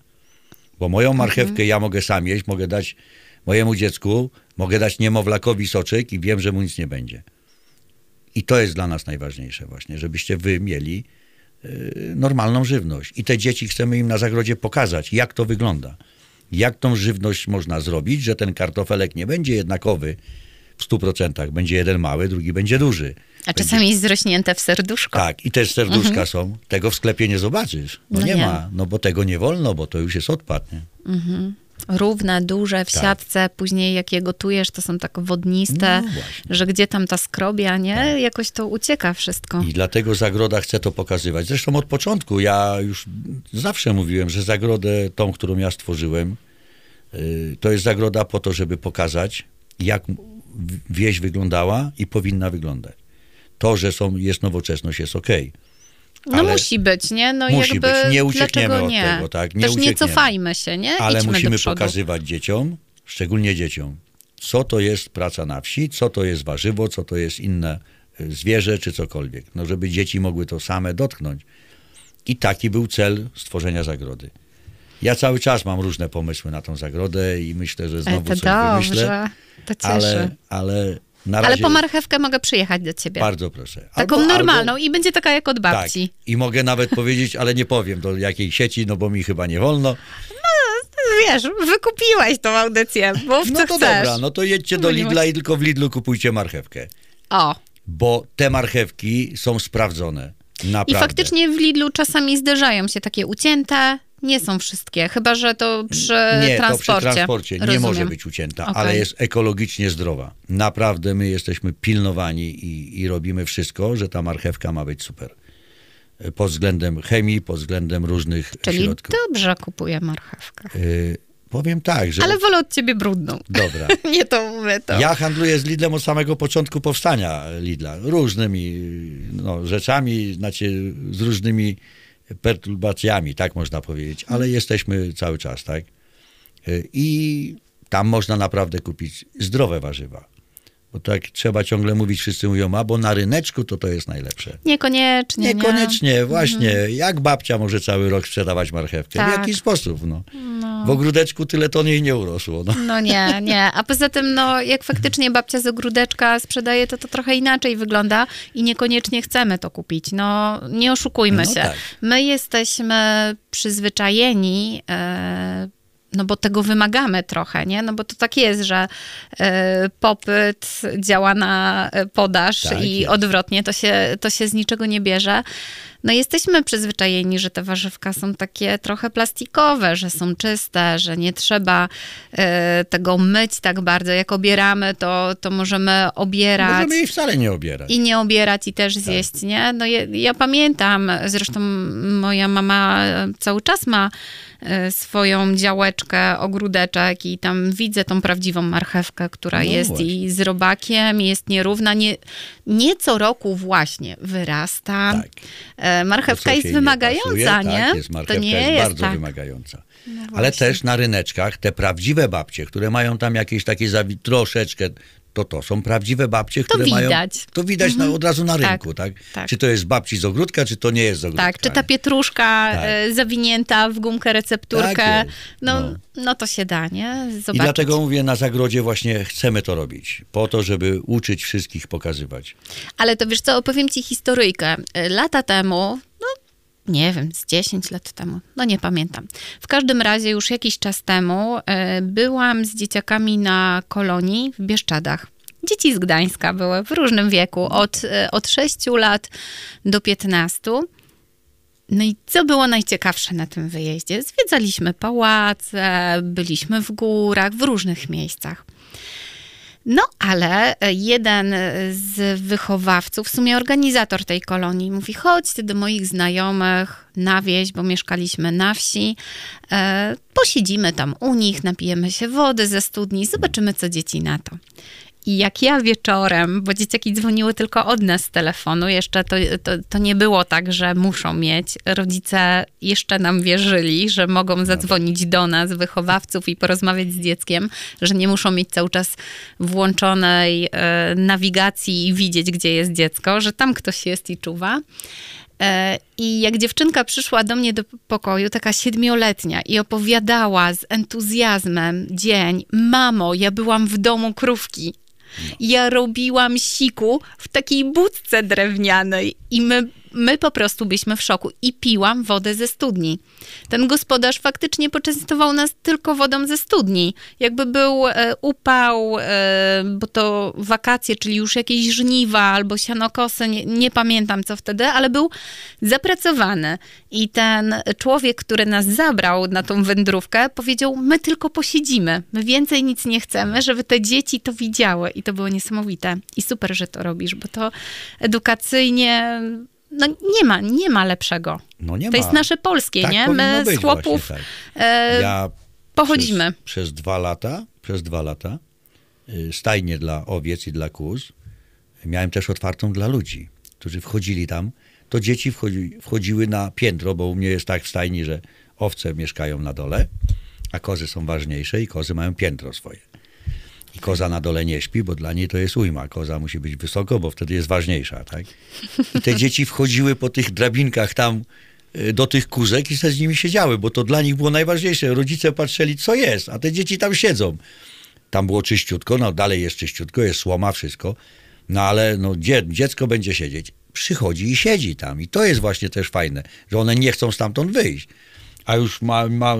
Bo moją mhm. marchewkę mhm. ja mogę sam jeść, mogę dać mojemu dziecku, mogę dać niemowlakowi soczek i wiem, że mu nic nie będzie. I to jest dla nas najważniejsze właśnie, żebyście wy mieli y, normalną żywność. I te dzieci chcemy im na zagrodzie pokazać, jak to wygląda. Jak tą żywność można zrobić, że ten kartofelek nie będzie jednakowy w 100%. Będzie jeden mały, drugi będzie duży. A czasami jest zrośnięte w serduszko. Tak, i też serduszka mhm. są. Tego w sklepie nie zobaczysz. No, no nie, nie, ma, no bo tego nie wolno, bo to już jest odpad. Nie? Mhm. Równe, duże, w tak. siatce, później jak je gotujesz, to są tak wodniste, no że gdzie tam ta skrobia, nie? Tak. Jakoś to ucieka wszystko. I dlatego zagroda chce to pokazywać. Zresztą od początku ja już zawsze mówiłem, że zagrodę tą, którą ja stworzyłem, y, to jest zagroda po to, żeby pokazać, jak wieś wyglądała i powinna wyglądać. To, że są, jest nowoczesność, jest okej. Okay. No musi być, nie? No musi jakby, być, nie uciekniemy od nie? tego, tak? Nie Też uciekniemy. nie cofajmy się, nie? Ale Idźmy musimy pokazywać dzieciom, szczególnie dzieciom, co to jest praca na wsi, co to jest warzywo, co to jest inne y, zwierzę, czy cokolwiek. No żeby dzieci mogły to same dotknąć. I taki był cel stworzenia zagrody. Ja cały czas mam różne pomysły na tą zagrodę i myślę, że znowu coś dobrze. wymyślę. To cieszy. Ale, ale razie... Ale po marchewkę mogę przyjechać do ciebie. Bardzo proszę. Taką albo, normalną albo... i będzie taka jak od babci. Tak. I mogę nawet powiedzieć, ale nie powiem do jakiej sieci, no bo mi chyba nie wolno. No, wiesz, wykupiłeś tą audycję, bo w No to chcesz. dobra, no to jedźcie do Lidla i tylko w Lidlu kupujcie marchewkę. O. Bo te marchewki są sprawdzone. Naprawdę. I faktycznie w Lidlu czasami zdarzają się takie ucięte, nie są wszystkie, chyba że to przy nie, transporcie. To przy transporcie nie może być ucięta, okay. ale jest ekologicznie zdrowa. Naprawdę my jesteśmy pilnowani i, i robimy wszystko, że ta marchewka ma być super. Pod względem chemii, pod względem różnych Czyli środków. dobrze kupuję marchewkę. Y powiem tak, że... Ale wolę od ciebie brudną. Dobra. nie to mówię to. Ja handluję z Lidlem od samego początku powstania Lidla. Różnymi no, rzeczami, znaczy z różnymi perturbacjami, tak można powiedzieć, ale jesteśmy cały czas, tak? I tam można naprawdę kupić zdrowe warzywa. Bo tak trzeba ciągle mówić, wszyscy mówią, a bo na ryneczku to to jest najlepsze. Niekoniecznie. Niekoniecznie, nie? właśnie. Jak babcia może cały rok sprzedawać marchewkę? Tak. W jaki sposób? No. W ogródeczku tyle ton jej nie urosło. No. No nie, nie. A poza tym, no, jak faktycznie babcia z ogródeczka sprzedaje, to to trochę inaczej wygląda i niekoniecznie chcemy to kupić. No, nie oszukujmy No się. tak. My jesteśmy przyzwyczajeni. E, no bo tego wymagamy trochę, nie? No bo to tak jest, że e, popyt działa na e, podaż Tak i jest. odwrotnie, to się, to się z niczego nie bierze. No jesteśmy przyzwyczajeni, że te warzywka są takie trochę plastikowe, że są czyste, że nie trzeba e, tego myć tak bardzo. Jak obieramy, to, to możemy obierać. Możemy jej wcale nie obierać. I nie obierać i też Tak. zjeść, nie? No ja, ja pamiętam, zresztą moja mama cały czas ma swoją działeczkę, ogródeczek i tam widzę tą prawdziwą marchewkę, która No jest właśnie. i z robakiem, jest nierówna. Nie, nie co roku właśnie wyrasta. Tak. E, Marchewka co jest nie wymagająca, pasuje, nie? Tak, jest, marchewka to nie jest, jest bardzo tak. wymagająca. Ale właśnie. też na ryneczkach te prawdziwe babcie, które mają tam jakieś takie troszeczkę, to to są prawdziwe babcie, które mają... widać. To widać na, od razu na Tak, rynku, tak? tak. Czy to jest babci z ogródka, czy to nie jest z ogródka. Tak, czy ta pietruszka Tak. e, zawinięta w gumkę recepturkę, Tak no, No. no to się da, nie? Zobaczyć. I dlatego mówię, na zagrodzie właśnie chcemy to robić. Po to, żeby uczyć wszystkich, pokazywać. Ale to wiesz co, opowiem ci historyjkę. E, Lata temu, nie wiem, z 10 lat temu, no nie pamiętam. W każdym razie już jakiś czas temu e, byłam z dzieciakami na kolonii w Bieszczadach. Dzieci z Gdańska były w różnym wieku, od, e, od 6 lat do 15. No i co było najciekawsze na tym wyjeździe? Zwiedzaliśmy pałace, byliśmy w górach, w różnych miejscach. No, ale jeden z wychowawców, w sumie organizator tej kolonii, mówi: chodźcie do moich znajomych na wieś, bo mieszkaliśmy na wsi. E, posiedzimy tam u nich, napijemy się wody ze studni, zobaczymy, co dzieci na to. I jak ja wieczorem, bo dzieciaki dzwoniły tylko od nas z telefonu, jeszcze to, to, to nie było tak, że muszą mieć. Rodzice jeszcze nam wierzyli, że mogą zadzwonić do nas, wychowawców, i porozmawiać z dzieckiem, że nie muszą mieć cały czas włączonej e, nawigacji i widzieć, gdzie jest dziecko, że tam ktoś jest i czuwa. E, I jak dziewczynka przyszła do mnie do pokoju, taka siedmioletnia, i opowiadała z entuzjazmem dzień, mamo, ja byłam w domu krówki. Ja robiłam siku w takiej budce drewnianej i my, my po prostu byliśmy w szoku. I piłam wodę ze studni. Ten gospodarz faktycznie poczęstował nas tylko wodą ze studni. Jakby był e, upał, e, bo to wakacje, czyli już jakieś żniwa albo sianokosy, nie, nie pamiętam co wtedy, ale był zapracowany. I ten człowiek, który nas zabrał na tą wędrówkę, powiedział: My tylko posiedzimy, my więcej nic nie chcemy, żeby te dzieci to widziały. I to było niesamowite. I super, że to robisz, bo to edukacyjnie. No nie ma, nie ma lepszego. No nie to ma. jest nasze polskie, Tak nie? My z chłopów tak. e, Ja pochodzimy. Przez, przez dwa lata, przez dwa lata y, stajnie dla owiec i dla kóz miałem też otwartą dla ludzi, którzy wchodzili tam. To dzieci wchodzi, wchodziły na piętro, bo u mnie jest tak w stajni, że owce mieszkają na dole, a kozy są ważniejsze i kozy mają piętro swoje. I koza na dole nie śpi, bo dla niej to jest ujma. Koza musi być wysoko, bo wtedy jest ważniejsza, tak? I te dzieci wchodziły po tych drabinkach tam y, do tych kózek i se z nimi siedziały, bo to dla nich było najważniejsze. Rodzice patrzyli, co jest, a te dzieci tam siedzą. Tam było czyściutko, no dalej jest czyściutko, jest słoma, wszystko. No ale no, dzie, dziecko będzie siedzieć. Przychodzi i siedzi tam. I to jest właśnie też fajne, że one nie chcą stamtąd wyjść. A już ma, ma,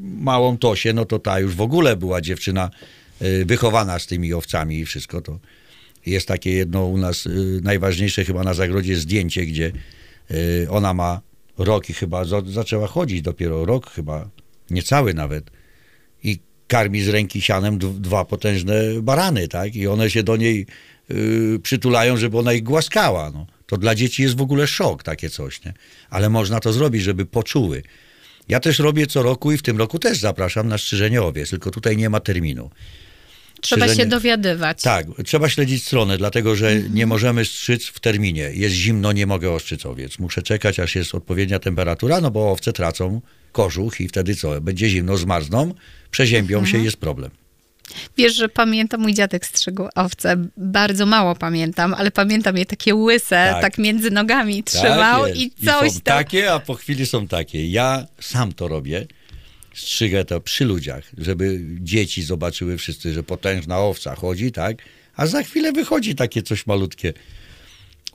małą Tosię, no to ta już w ogóle była dziewczyna wychowana z tymi owcami i wszystko to. Jest takie jedno u nas y, najważniejsze chyba na zagrodzie zdjęcie, gdzie y, ona ma rok i chyba za, zaczęła chodzić dopiero rok chyba, niecały nawet. I karmi z ręki sianem dwa potężne barany, tak? I one się do niej przytulają, żeby ona ich głaskała. No. To dla dzieci jest w ogóle szok, takie coś, nie? Ale można to zrobić, żeby poczuły. Ja też robię co roku i w tym roku też zapraszam na strzyżenie owiec, tylko tutaj nie ma terminu. Trzeba się dowiadywać. Tak, trzeba śledzić stronę, dlatego że nie możemy strzyc w terminie. Jest zimno, nie mogę ostrzyc owiec. Muszę czekać, aż jest odpowiednia temperatura, no bo owce tracą kożuch i wtedy co? Będzie zimno, zmarzną, przeziębią się i jest problem. Wiesz, że pamiętam, mój dziadek strzegł owce. Bardzo mało pamiętam, ale pamiętam je takie łyse, tak, Tak. między nogami trzymał jest. i coś są tam. takie, a po chwili są takie. Ja sam to robię. Strzygę to przy ludziach, żeby dzieci zobaczyły wszyscy, że potężna owca chodzi, tak? A za chwilę wychodzi takie coś malutkie.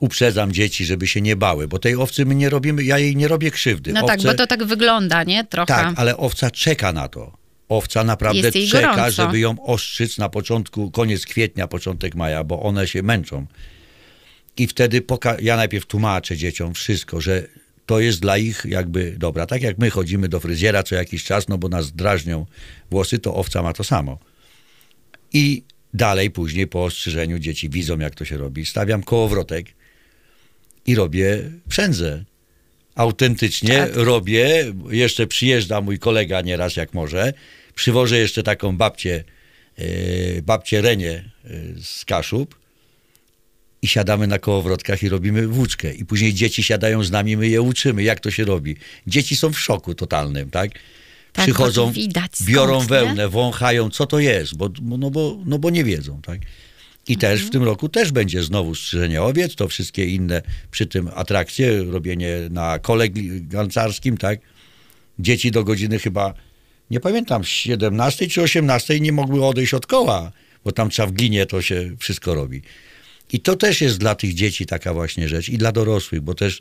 Uprzedzam dzieci, żeby się nie bały, bo tej owcy my nie robimy, ja jej nie robię krzywdy. No tak, Owce- bo to tak wygląda, nie? Trochę. Tak, ale owca czeka na to. Owca naprawdę czeka, gorąco. żeby ją ostrzyc na początku, koniec kwietnia, początek maja, bo one się męczą. I wtedy poka- ja najpierw tłumaczę dzieciom wszystko, że to jest dla ich jakby dobra. Tak jak my chodzimy do fryzjera co jakiś czas, no bo nas drażnią włosy, to owca ma to samo. I dalej później po ostrzyżeniu dzieci widzą jak to się robi. Stawiam kołowrotek i robię przędzę. Autentycznie Tak. robię, jeszcze przyjeżdża mój kolega nieraz jak może, przywożę jeszcze taką babcię, e, babcię Renię e, z Kaszub i siadamy na kołowrotkach i robimy włóczkę. I później dzieci siadają z nami, my je uczymy, jak to się robi. Dzieci są w szoku totalnym, tak? Tak, Przychodzą, widać skąd, biorą nie? wełnę, wąchają, co to jest, bo, no, bo, no bo nie wiedzą, tak? I też Mhm. w tym roku też będzie znowu strzyżenie owiec, to wszystkie inne przy tym atrakcje, robienie na kole gancarskim, tak? Dzieci do godziny chyba, nie pamiętam, 17 czy 18 nie mogły odejść od koła, bo tam trzeba w glinie to się wszystko robi. I to też jest dla tych dzieci taka właśnie rzecz i dla dorosłych, bo też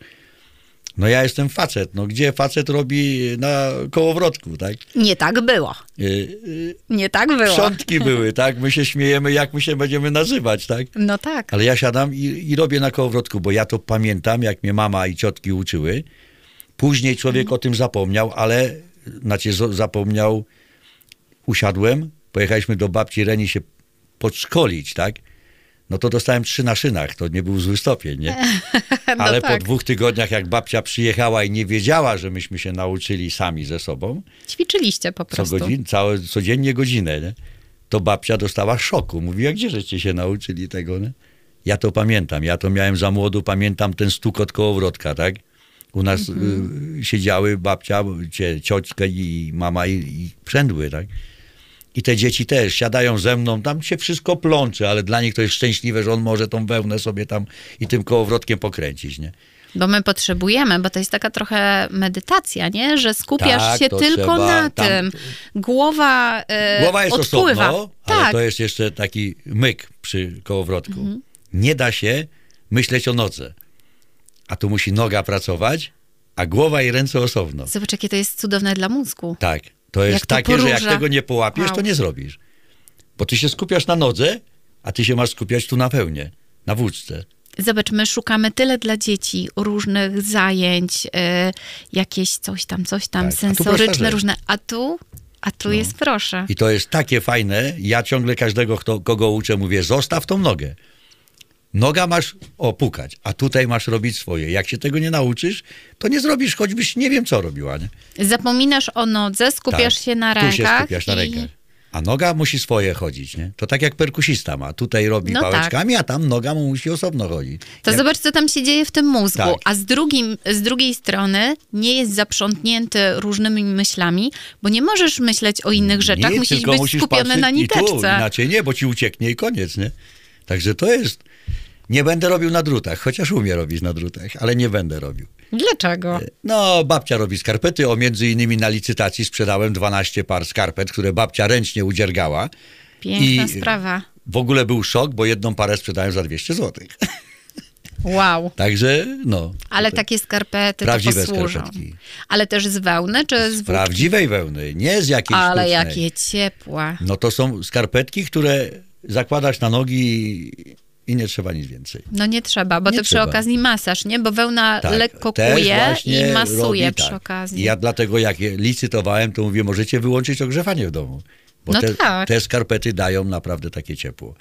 no ja jestem facet, no gdzie facet robi na kołowrotku, tak? Nie tak było. Y, y, Nie tak było. Przątki były, tak? My się śmiejemy, jak my się będziemy nazywać, tak? No tak. Ale ja siadam i, i robię na kołowrotku, bo ja to pamiętam, jak mnie mama i ciotki uczyły. Później człowiek o tym zapomniał, ale znaczy zapomniał, usiadłem, pojechaliśmy do babci Reni się podszkolić, tak? No to dostałem trzy na szynach, to nie był zły stopień, nie? No Ale tak. po dwóch tygodniach, jak babcia przyjechała i nie wiedziała, że myśmy się nauczyli sami ze sobą, Ćwiczyliście po co prostu. godzin, całe, codziennie godzinę, nie? to babcia dostała szoku. Mówi, a gdzie żeście się nauczyli tego? Nie? Ja to pamiętam, ja to miałem za młodu, pamiętam ten stukot kołowrotka, tak? U nas y, siedziały babcia, cie, cioćka i mama i, i przędły, tak? I te dzieci też siadają ze mną, tam się wszystko plącze, ale dla nich to jest szczęśliwe, że on może tą wełnę sobie tam i tym kołowrotkiem pokręcić, nie? Bo my potrzebujemy, bo to jest taka trochę medytacja, nie? Że skupiasz Tak, się tylko trzeba na tam- tym. Głowa, e, Głowa jest odpływa. osobno, ale tak. to jest jeszcze taki myk przy kołowrotku. Mhm. Nie da się myśleć o nodze. A tu musi noga pracować, a głowa i ręce osobno. Zobacz, jakie to jest cudowne dla mózgu. Tak. To jest Jak to takie, że jak tego nie połapiesz, Wow. to nie zrobisz. Bo ty się skupiasz na nodze, a ty się masz skupiać tu na wełnie, na włóczce. Zobacz, my szukamy tyle dla dzieci różnych zajęć, e, jakieś coś tam, coś tam, Tak, sensoryczne. No. różne. A tu, a tu jest proszę. I to jest takie fajne. Ja ciągle każdego, kto, kogo uczę, mówię, zostaw tą nogę. Noga masz opukać, a tutaj masz robić swoje. Jak się tego nie nauczysz, to nie zrobisz, choćbyś nie wiem co robiła. Nie? Zapominasz o nodze, skupiasz Tak, się na Tu rękach. się skupiasz na i- rękach. A noga musi swoje chodzić, nie? To tak jak perkusista ma. Tutaj robi No pałeczkami, a tam noga mu musi osobno chodzić. To Jak- zobacz, co tam się dzieje w tym mózgu. Tak. A z, drugim, z drugiej strony nie jest zaprzątnięty różnymi myślami, bo nie możesz myśleć o innych rzeczach, Nic, musisz być musisz skupiony na i tu, niteczce. inaczej nie, bo ci ucieknie i koniec, nie? Także to jest... Nie będę robił na drutach, chociaż umiem robić na drutach, ale nie będę robił. Dlaczego? No, babcia robi skarpety, o między innymi na licytacji sprzedałem 12 par skarpet, które babcia ręcznie udziergała. Piękna I- sprawa. W ogóle był szok, bo jedną parę sprzedałem za 200 zł. Wow. Także, no. Ale takie skarpety Prawdziwe to posłużą. skarpetki. Ale też z wełny, czy z włóczki? Prawdziwej wełny, nie z jakiejś Ale sztucznej. jakie ciepłe. No to są skarpetki, które zakładasz na nogi i nie trzeba nic więcej. No nie trzeba, bo Nie to przy trzeba. okazji masaż, nie? Bo wełna Tak, lekko kuje i masuje robi przy tak. okazji. I ja dlatego jak je licytowałem, to mówię, możecie wyłączyć ogrzewanie w domu. Bo No te, tak. te skarpety dają naprawdę takie ciepło.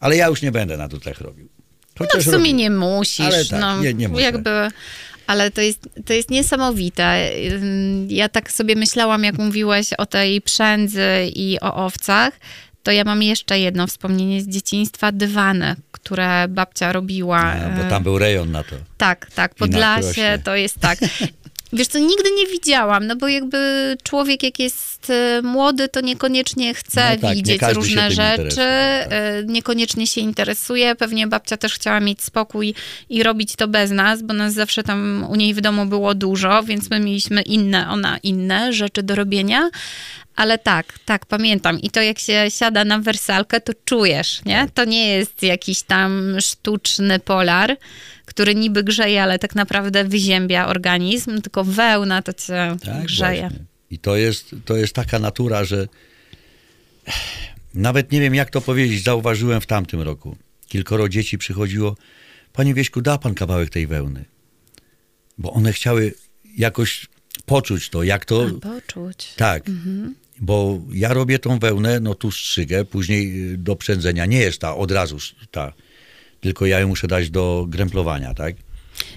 Ale ja już nie będę na drutach robił. No Chociaż w sumie robię. nie musisz. Ale tak, no, nie- nie muszę. Jakby, ale to jest, to jest niesamowite. Ja tak sobie myślałam, jak mówiłeś o tej przędzy i o owcach, to ja mam jeszcze jedno wspomnienie z dzieciństwa, dywany, które babcia robiła. A, bo e, tam był rejon na to. Tak, tak, Podlasie to jest tak. Wiesz co, nigdy nie widziałam, no bo jakby człowiek jak jest e, młody, to niekoniecznie chce No tak, nie widzieć się różne rzeczy, tak. e, niekoniecznie się interesuje. Pewnie babcia też chciała mieć spokój i robić to bez nas, bo nas zawsze tam u niej w domu było dużo, więc my mieliśmy inne, ona inne rzeczy do robienia. Ale tak, tak, pamiętam. I to jak się siada na wersalkę, to czujesz, nie? Tak. To nie jest jakiś tam sztuczny polar, który niby grzeje, ale tak naprawdę wyziębia organizm, tylko wełna to cię Tak, grzeje. właśnie. I to jest, to jest taka natura, że nawet nie wiem, jak to powiedzieć, zauważyłem w tamtym roku. Kilkoro dzieci przychodziło, panie Wieśku, da pan kawałek tej wełny. Bo one chciały jakoś poczuć to, jak to... A, poczuć. Tak, bo ja robię tą wełnę, no tu strzygę, później y, do przędzenia. Nie jest ta od razu ta, tylko ja ją muszę dać do gręplowania, tak?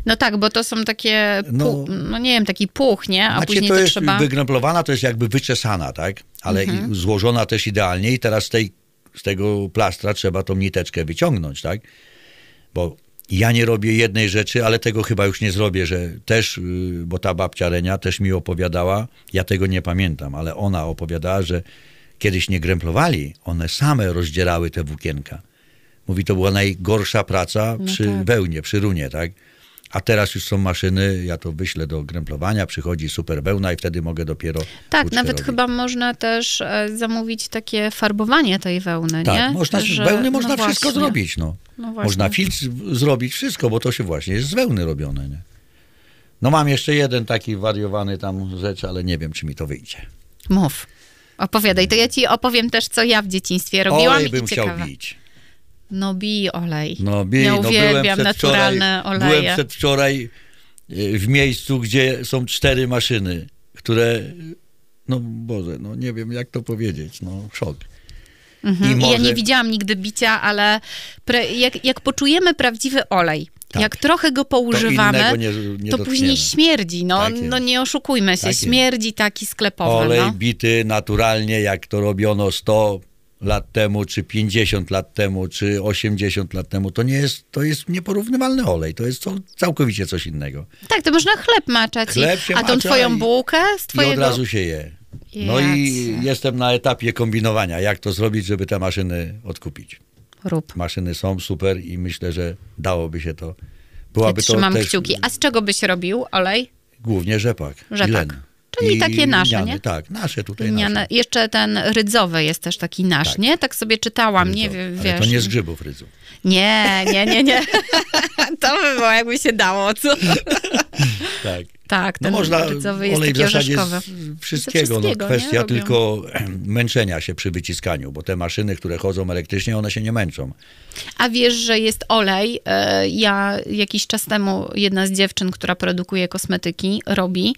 No tak, bo to są takie, No. no, nie wiem, taki puch, nie? A Znaczy, później to to, jest trzeba... wygręplowana, to jest jakby wyczesana, tak? Ale i złożona też idealnie i teraz z, tej, z tego plastra trzeba tą niteczkę wyciągnąć, tak? Bo ja nie robię jednej rzeczy, ale tego chyba już nie zrobię, że też, y, bo ta babcia Renia też mi opowiadała, ja tego nie pamiętam, ale ona opowiadała, że kiedyś nie gręplowali, one same rozdzierały te włókienka. Mówi, to była najgorsza praca No przy tak. wełnie, przy runie, tak? A teraz już są maszyny, ja to wyślę do gręplowania, przychodzi super wełna i wtedy mogę dopiero Tak, nawet robić. chyba można też e, zamówić takie farbowanie tej wełny, Tak, nie? można, z Że- wełny można no wszystko właśnie. zrobić, no. No można filtr zrobić, wszystko, bo to się właśnie jest z wełny robione, nie? No mam jeszcze jeden taki wariowany tam rzecz, ale nie wiem, czy mi to wyjdzie. Mów. Opowiadaj, to ja ci opowiem też, co ja w dzieciństwie robiłam Olej i bym chciał ciekawe. bić. No bij olej. No, bij, ja no byłem uwielbiam naturalne byłem oleje. przedwczoraj y, w miejscu, gdzie są cztery maszyny, które, no Boże, no nie wiem jak to powiedzieć, no szok. Mhm. I może- Ja nie widziałam nigdy bicia, ale pre, jak, jak poczujemy prawdziwy olej, Tak. jak trochę go To poużywamy, innego nie, nie to później śmierdzi. No, Tak no nie oszukujmy się, Tak śmierdzi taki sklepowy. Olej no. bity naturalnie, jak to robiono 100 lat temu, czy 50 lat temu, czy 80 lat temu, to nie jest, to jest nieporównywalny olej. To jest co, całkowicie coś innego. Tak, to można chleb maczać. Chleb i, a tą twoją i- bułkę z I twojego... od razu się je. No i jestem na etapie kombinowania, jak to zrobić, żeby te maszyny odkupić. Rób. Maszyny są super i myślę, że dałoby się to. Ja Byłaby to trzymam też kciuki. A z czego byś robił olej? głównie rzepak. Rzepak. i. Czyli takie nasze, nie? Tak, nasze tutaj Lniane. nasze. Jeszcze ten rydzowy jest też taki nasz, Tak. nie? Tak sobie czytałam, nie Rydzo. wiem, Ale wiesz. to nie z grzybów rydzu. Nie, nie, nie, nie. to by było, jakby się dało, co? Tak. Tak, No można olej w zasadzie wszystkiego. Wszystkiego, no, kwestia nie? Tylko męczenia się przy wyciskaniu, bo te maszyny, które chodzą elektrycznie, one się nie męczą. A wiesz, że jest olej? e, Ja jakiś czas temu jedna z dziewczyn, która produkuje kosmetyki, robi,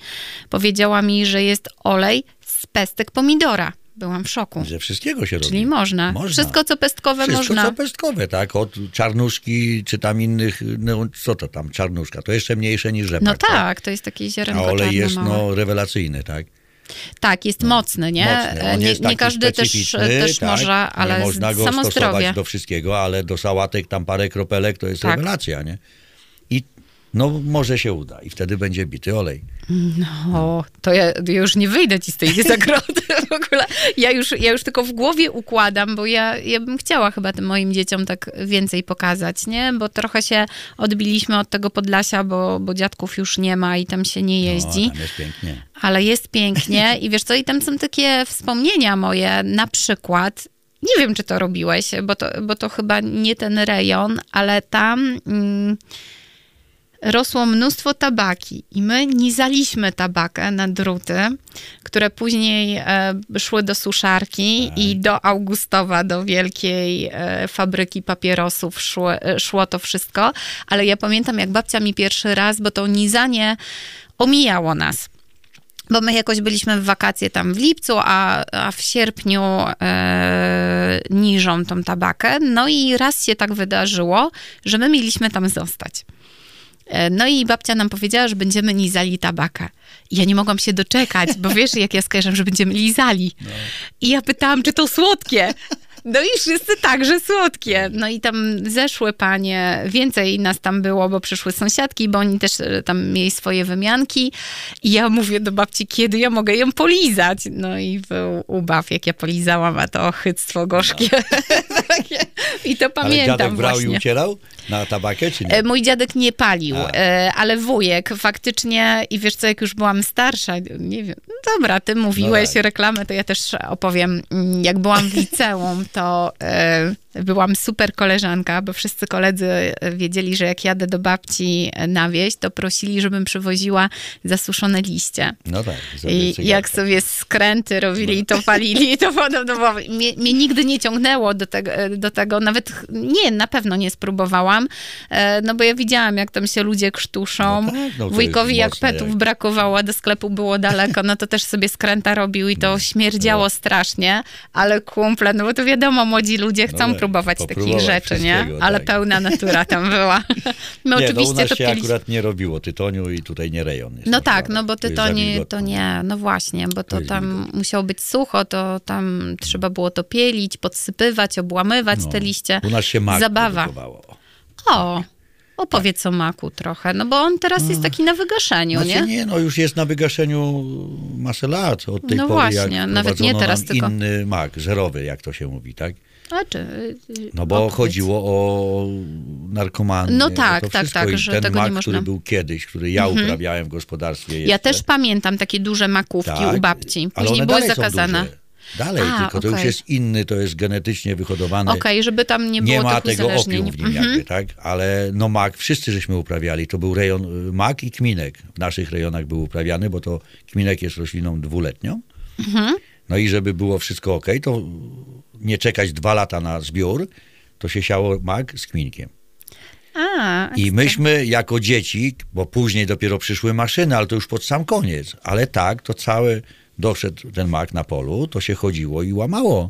powiedziała mi, że jest olej z pestek pomidora. Byłam w szoku. Że wszystkiego się robi. Czyli można. Można. Wszystko, co pestkowe, Wszystko można. co pestkowe, tak? Od czarnuszki, czy tam innych, no co to tam, czarnuszka, to jeszcze mniejsze niż rzepak. No tak, to jest takie A ziarenko olej czarne jest małe. no, rewelacyjny, tak? Tak, jest mocny, nie? Mocny. Nie, nie taki każdy też, też tak? może, ale nie można go samo stosować zdrowie. do wszystkiego, ale do sałatek tam parę kropelek to jest Tak. rewelacja, nie? No może się uda i wtedy będzie bity olej. O, to ja, już nie wyjdę ci z tej zagrody w ogóle. Ja już, ja już tylko w głowie układam, bo ja, ja bym chciała chyba tym moim dzieciom tak więcej pokazać, nie? Bo trochę się odbiliśmy od tego Podlasia, bo, bo dziadków już nie ma i tam się nie jeździ. No, jest pięknie. ale jest pięknie i wiesz co, i tam są takie wspomnienia moje, na przykład, nie wiem, czy to robiłeś, bo to, bo to chyba nie ten rejon, ale tam mm, rosło mnóstwo tabaki i my nizaliśmy tabakę na druty, które później e, szły do suszarki i do Augustowa, do wielkiej e, fabryki papierosów szło, e, szło to wszystko, ale ja pamiętam, jak babcia mi pierwszy raz, bo to nizanie omijało nas bo my jakoś byliśmy w wakacje tam w lipcu, a, a w sierpniu e, niżą tą tabakę. No i raz się tak wydarzyło, że my mieliśmy tam zostać. E, No i babcia nam powiedziała, że będziemy lizali tabakę. I ja nie mogłam się doczekać, bo wiesz, jak ja skojarzę, że będziemy lizali. I ja pytałam, czy to słodkie. No i wszyscy także słodkie. No i tam zeszły panie, więcej nas tam było, bo przyszły sąsiadki, bo oni też e, tam mieli swoje wymianki. I ja mówię do babci, kiedy ja mogę ją polizać? No i był ubaw, jak ja polizałam, a to ochyctwo gorzkie. Takie. I to Ale pamiętam dziadek brał i ucierał na tabakę, czy nie? E, Mój dziadek nie palił, A. e, ale wujek faktycznie, i wiesz co, jak już byłam starsza, nie wiem, no dobra, ty mówiłeś No tak. reklamę, to ja też opowiem. Mm, Jak byłam w liceum, to e, byłam super koleżanka, bo wszyscy koledzy e, wiedzieli, że jak jadę do babci e, na wieś, to prosili, żebym przywoziła zasuszone liście. No tak. I jak sobie skręty robili i to palili, to podobno było. Mnie, mnie nigdy nie ciągnęło do tego, do tego, nawet nie, na pewno nie spróbowałam, e, no bo ja widziałam, jak tam się ludzie krztuszą. No tak, no Wujkowi jak petów jak- brakowało, a do sklepu było daleko, no to też sobie skręta robił i No, to śmierdziało strasznie, ale kumple, no bo to wiadomo, młodzi ludzie chcą tak, próbować takich rzeczy, nie? Ale tak. pełna natura tam była. My nie, no u oczywiście nas to się piliśmy. akurat nie robiło tytoniu i tutaj nie rejon. Jest No tak, no bo To jest to nie, no właśnie, bo to tam musiało być sucho, to tam trzeba było to pielić, podsypywać, obłamywać No. te liście. U nas się mak Zabawa. produkowało. O, opowiedz o maku trochę, no bo on teraz jest taki na wygaszeniu, Znaczy nie? nie, no już jest na wygaszeniu masę lat. Od tej No pory właśnie, jak nawet nie teraz, tylko- inny mak, zerowy, jak to się mówi, tak? A czy, No bo opowiedz. chodziło o narkomanię. No tak, tak, tak, I że ten tego nie mak, można. który był kiedyś, który ja uprawiałem w gospodarstwie jeszcze. Ja też pamiętam takie duże makówki tak, u babci. Później były zakazane. duże. Dalej, A, tylko to już jest inny, to jest genetycznie wyhodowany. Okej, żeby tam nie było nie ma tego opium w nim Mhm. jakby, tak? Ale no mak, wszyscy żeśmy uprawiali. To był rejon y, mak i kminek. W naszych rejonach był uprawiany, bo to kminek jest rośliną dwuletnią. Mhm. No i żeby było wszystko ok, to nie czekać dwa lata na zbiór, to się siało mak z kminkiem. A, I myśmy jako dzieci, bo później dopiero przyszły maszyny, ale to już pod sam koniec, ale tak, to cały doszedł ten mak na polu, to się chodziło i łamało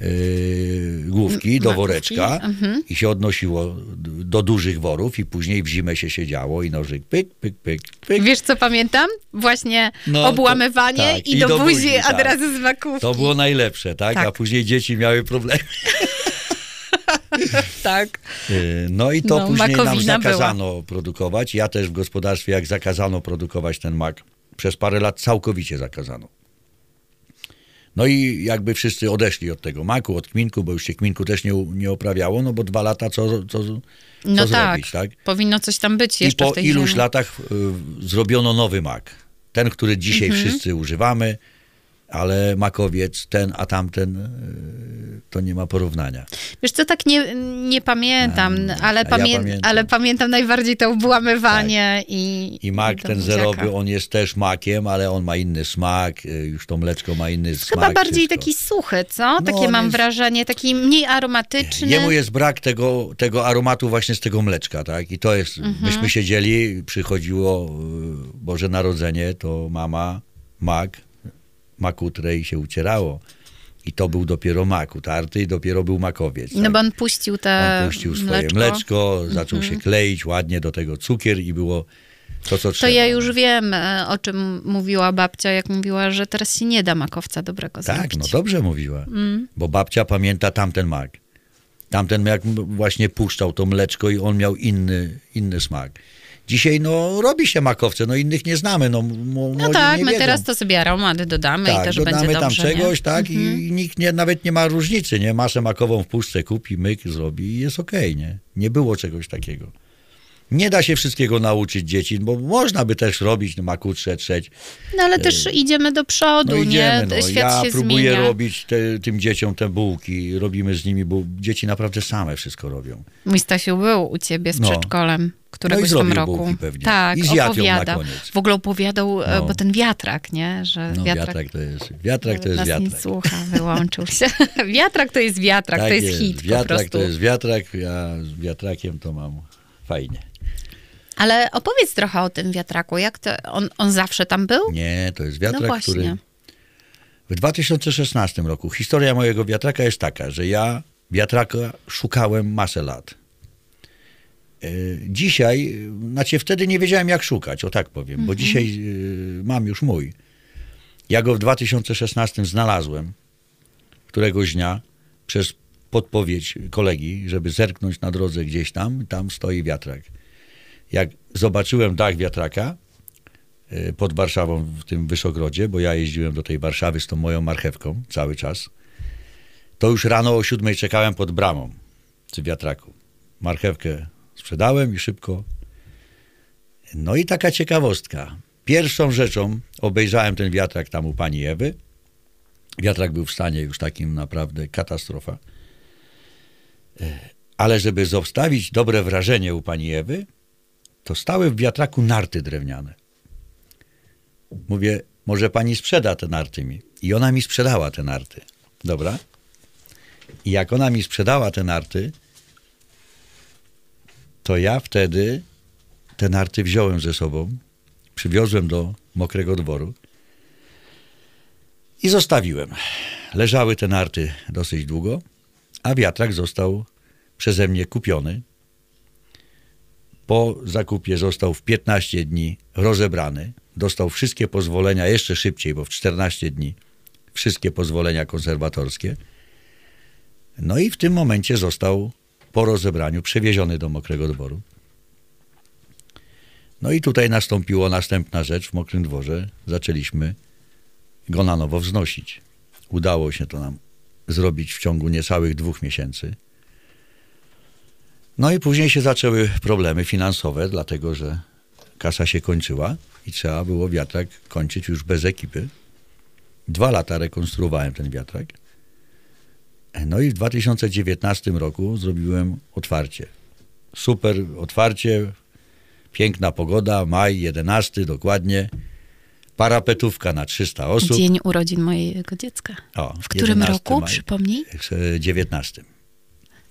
yy, główki do woreczka mhm. i się odnosiło do dużych worów i później w zimę się siedziało i nożyk pyk, pyk, pyk, pyk. Wiesz, co pamiętam? Właśnie No, to- obłamywanie tak, i, do, buzi, buzi, od tak. razu z makówki. To było najlepsze, tak? Tak. A później dzieci miały problemy. Tak. Yy, No i to No, później nam makowina była. zakazano produkować. Ja też w gospodarstwie, jak zakazano produkować ten mak, przez parę lat całkowicie zakazano. No i jakby wszyscy odeszli od tego maku, od kminku, bo już się kminku też nie, nie uprawiało, no bo dwa lata co, co, co No tak. zrobić, tak? Powinno coś tam być I jeszcze po w tej iluś ziemi. latach y, zrobiono nowy mak. Ten, który dzisiaj Mhm. wszyscy używamy, ale makowiec, ten, a tamten, y, to nie ma porównania. Wiesz co, tak nie, nie pamiętam, A, ale, a ja pamię- pamiętam. Tak. ale pamiętam najbardziej to obłamywanie i... I mak ten zerowy, on jest też makiem, ale on ma inny smak, y, już to mleczko ma inny smak. Chyba bardziej wszystko. taki suchy, co? Takie on mam jest- wrażenie, taki mniej aromatyczny. Jemu jest brak tego, tego aromatu właśnie z tego mleczka, tak? I to jest, Mhm. myśmy siedzieli, przychodziło y, Boże Narodzenie, to mama, mak, makutrę i się ucierało. I to był dopiero mak utarty i dopiero był makowiec. No tak? bo on puścił te On puścił swoje mleczko, zaczął się kleić, ładnie do tego cukier i było to, co To trzeba. ja już wiem, e, o czym mówiła babcia, jak mówiła, że teraz się nie da makowca dobrego Tak, zrobić. no dobrze mówiła, Mm. bo babcia pamięta tamten mak. Tamten jak właśnie puszczał to mleczko i on miał inny, inny smak. Dzisiaj no robi się makowce, no innych nie znamy, no, No tak, my wiedzą. teraz to sobie aromat dodamy i tak, też dodamy będzie tam dobrze, czegoś, nie? Mhm. tak, i nikt nie, nawet nie ma różnicy, nie? Masę makową w puszce kupi, myk zrobi i jest okej, nie? Nie było czegoś takiego. Nie da się wszystkiego nauczyć dzieci, bo można by też robić no, maku trzeć, No ale też idziemy do przodu, no idziemy, nie? no. Świat Ja się próbuję zmienia. robić te, tym dzieciom te bułki, robimy z nimi, bo dzieci naprawdę same wszystko robią. Mój Stasiu był u ciebie z No. przedszkolem któregoś No tam roku. pewnie. Tak, I koniec. W ogóle opowiadał, e, No. bo ten wiatrak, nie? Że No wiatrak, wiatrak, to jest, wiatrak to jest nas nie wiatrak. słucha, wyłączył się. wiatrak to jest wiatrak, Tak to jest, hit po Wiatrak to jest wiatrak, ja z wiatrakiem to mam fajnie. Ale opowiedz trochę o tym wiatraku. Jak to, on, on zawsze tam był? Nie, to jest no wiatrak, właśnie. który... W 2016 roku historia mojego wiatraka jest taka, że ja wiatraka szukałem masę lat. E, Dzisiaj, znaczy wtedy nie wiedziałem jak szukać, o tak powiem, Mhm. bo dzisiaj e, mam już mój. Ja go w 2016 znalazłem któregoś dnia przez podpowiedź kolegi, żeby zerknąć na drodze gdzieś tam, tam stoi wiatrak. Jak zobaczyłem dach wiatraka pod Warszawą w tym Wyszogrodzie, bo ja jeździłem do tej Warszawy z tą moją marchewką cały czas, to już rano o siódmej czekałem pod bramą przy wiatraku. Marchewkę sprzedałem i szybko. No i taka ciekawostka. Pierwszą rzeczą obejrzałem ten wiatrak tam u pani Ewy. Wiatrak był w stanie już takim naprawdę katastrofa. E, Ale żeby zostawić dobre wrażenie u pani Ewy, to stały w wiatraku narty drewniane. Mówię, może pani sprzeda te narty mi. I ona mi sprzedała te narty. Dobra? I jak ona mi sprzedała te narty, to ja wtedy te narty wziąłem ze sobą, przywiozłem do mokrego dworu i zostawiłem. Leżały te narty dosyć długo, a wiatrak został przeze mnie kupiony. Po zakupie został w 15 dni rozebrany. Dostał wszystkie pozwolenia, jeszcze szybciej, bo w 14 dni wszystkie pozwolenia konserwatorskie. No i w tym momencie został po rozebraniu przewieziony do mokrego dworu. No i tutaj nastąpiła następna rzecz w mokrym dworze. Zaczęliśmy go na nowo wznosić. Udało się to nam zrobić w ciągu niecałych dwóch miesięcy. No i później się zaczęły problemy finansowe, dlatego że kasa się kończyła i trzeba było wiatrak kończyć już bez ekipy. Dwa lata rekonstruowałem ten wiatrak. No i w 2019 roku zrobiłem otwarcie. Super otwarcie, piękna pogoda, maj 11 dokładnie. Parapetówka na 300 osób. Dzień urodzin mojego dziecka. O, W którym 11 roku, maj. przypomnij? W 19.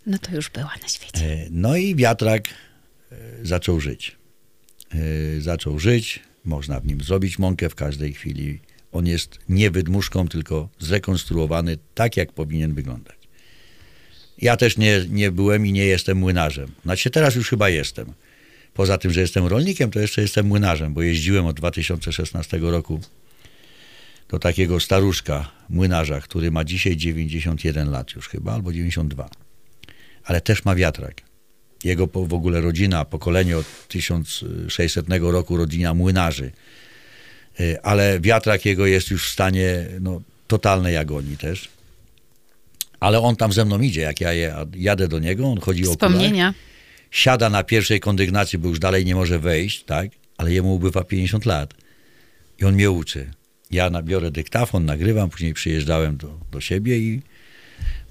No to już była na świecie. E, No i wiatrak e, zaczął żyć. E, Zaczął żyć, można w nim zrobić mąkę w każdej chwili. On jest nie wydmuszką, tylko zrekonstruowany tak, jak powinien wyglądać. Ja też nie, nie byłem i nie jestem młynarzem. Znaczy teraz już chyba jestem. Poza tym, że jestem rolnikiem, to jeszcze jestem młynarzem, bo jeździłem od 2016 roku do takiego staruszka młynarza, który ma dzisiaj 91 lat już chyba, albo 92 ale też ma wiatrak. Jego w ogóle rodzina, pokolenie od 1600 roku, rodzina młynarzy. Y, Ale wiatrak jego jest już w stanie no, totalnej agonii też. Ale on tam ze mną idzie, jak ja jadę do niego, on chodzi o Wspomnienia. siada na pierwszej kondygnacji, bo już dalej nie może wejść, tak? Ale jemu ubywa 50 lat. I on mnie uczy. Ja nabiorę dyktafon, nagrywam, później przyjeżdżałem do, do siebie i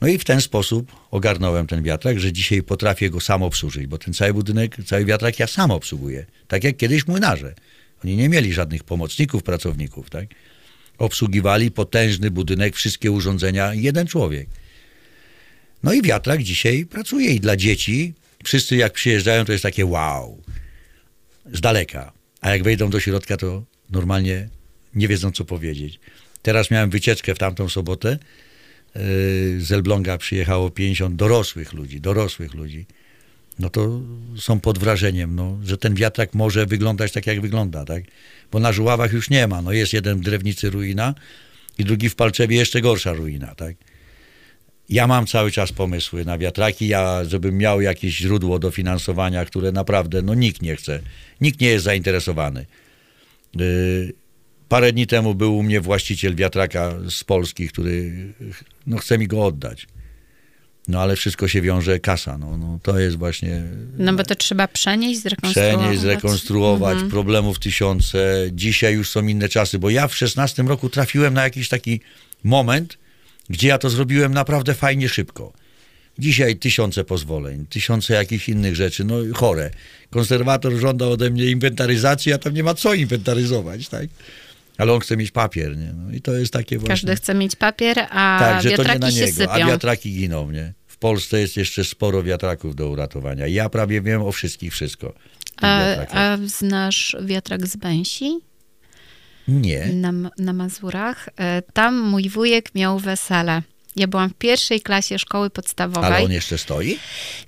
no i w ten sposób ogarnąłem ten wiatrak, że dzisiaj potrafię go sam obsłużyć, bo ten cały budynek, cały wiatrak ja sam obsługuję. Tak jak kiedyś młynarze. Oni nie mieli żadnych pomocników, pracowników, tak? Obsługiwali potężny budynek, wszystkie urządzenia, jeden człowiek. No i wiatrak dzisiaj pracuje i dla dzieci, wszyscy jak przyjeżdżają, to jest takie wow, z daleka. A jak wejdą do środka, to normalnie nie wiedzą, co powiedzieć. Teraz miałem wycieczkę w tamtą sobotę. Yy, Z Elbląga przyjechało 50 dorosłych ludzi, dorosłych ludzi. No to są pod wrażeniem, no, że ten wiatrak może wyglądać tak, jak wygląda, tak? Bo na Żuławach już nie ma. No jest jeden w Drewnicy ruina i drugi w Palczewie jeszcze gorsza ruina, tak? Ja mam cały czas pomysły na wiatraki, ja, żebym miał jakieś źródło dofinansowania, które naprawdę no, nikt nie chce, nikt nie jest zainteresowany. Yy, parę dni temu był u mnie właściciel wiatraka z Polski, który no, chce mi go oddać. No ale wszystko się wiąże kasa. No, no, to jest właśnie No bo to trzeba przenieść, zrekonstruować. przenieść, zrekonstruować, Mhm. problemów tysiące. Dzisiaj już są inne czasy, bo ja w 16 roku trafiłem na jakiś taki moment, gdzie ja to zrobiłem naprawdę fajnie szybko. Dzisiaj tysiące pozwoleń, tysiące jakichś innych rzeczy, no chore. Konserwator żąda ode mnie inwentaryzacji, a tam nie ma co inwentaryzować, tak? Ale on chce mieć papier, nie? No i to jest takie właśnie... Każdy chce mieć papier, a Tak, że to nie wiatraki na się niego, sypią. a wiatraki giną, nie? W Polsce jest jeszcze sporo wiatraków do uratowania. Ja prawie wiem o wszystkich wszystko. A, a znasz wiatrak z Bęsi Nie. na, na Mazurach? E, Tam mój wujek miał wesele. Ja byłam w pierwszej klasie szkoły podstawowej. Ale on jeszcze stoi?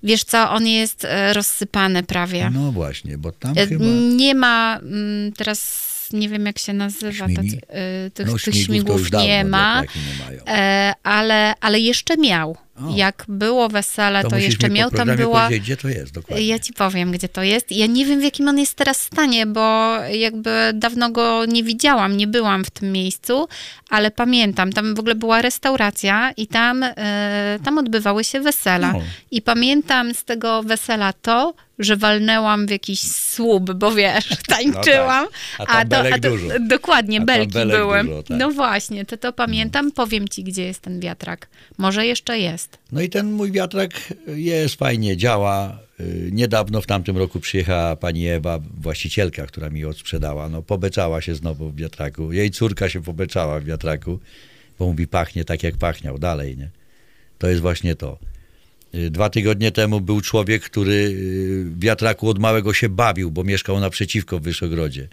Wiesz co, on jest e, rozsypany prawie. No właśnie, bo tam E, chyba... Nie ma mm, teraz, nie wiem jak się nazywa, Śmigi? tych, No tych już dawno nie ma, nie mają. ale, ale jeszcze miał. O. Jak było wesele, to, musisz jeszcze miał tam była. gdzie to jest dokładnie. Ja ci powiem, gdzie to jest. Ja nie wiem, w jakim on jest teraz stanie, bo jakby dawno go nie widziałam, nie byłam w tym miejscu, ale pamiętam, tam w ogóle była restauracja i tam, e, tam odbywały się wesela. No. I pamiętam z tego wesela to, że walnęłam w jakiś słup, bo wiesz, tańczyłam. A tam belek dużo. Dokładnie, A belki były. dużo, tak. No właśnie, to to pamiętam. Powiem ci, gdzie jest ten wiatrak. Może jeszcze jest. No i ten mój wiatrak jest fajnie, działa. Y, Niedawno w tamtym roku przyjechała pani Ewa, właścicielka, która mi odsprzedała. No pobeczała się znowu w wiatraku. Jej córka się pobeczała w wiatraku, bo mówi pachnie tak jak pachniał dalej, nie? To jest właśnie to. Dwa tygodnie temu był człowiek, który y, wiatraku od małego się bawił, bo mieszkał naprzeciwko w Wyszogrodzie.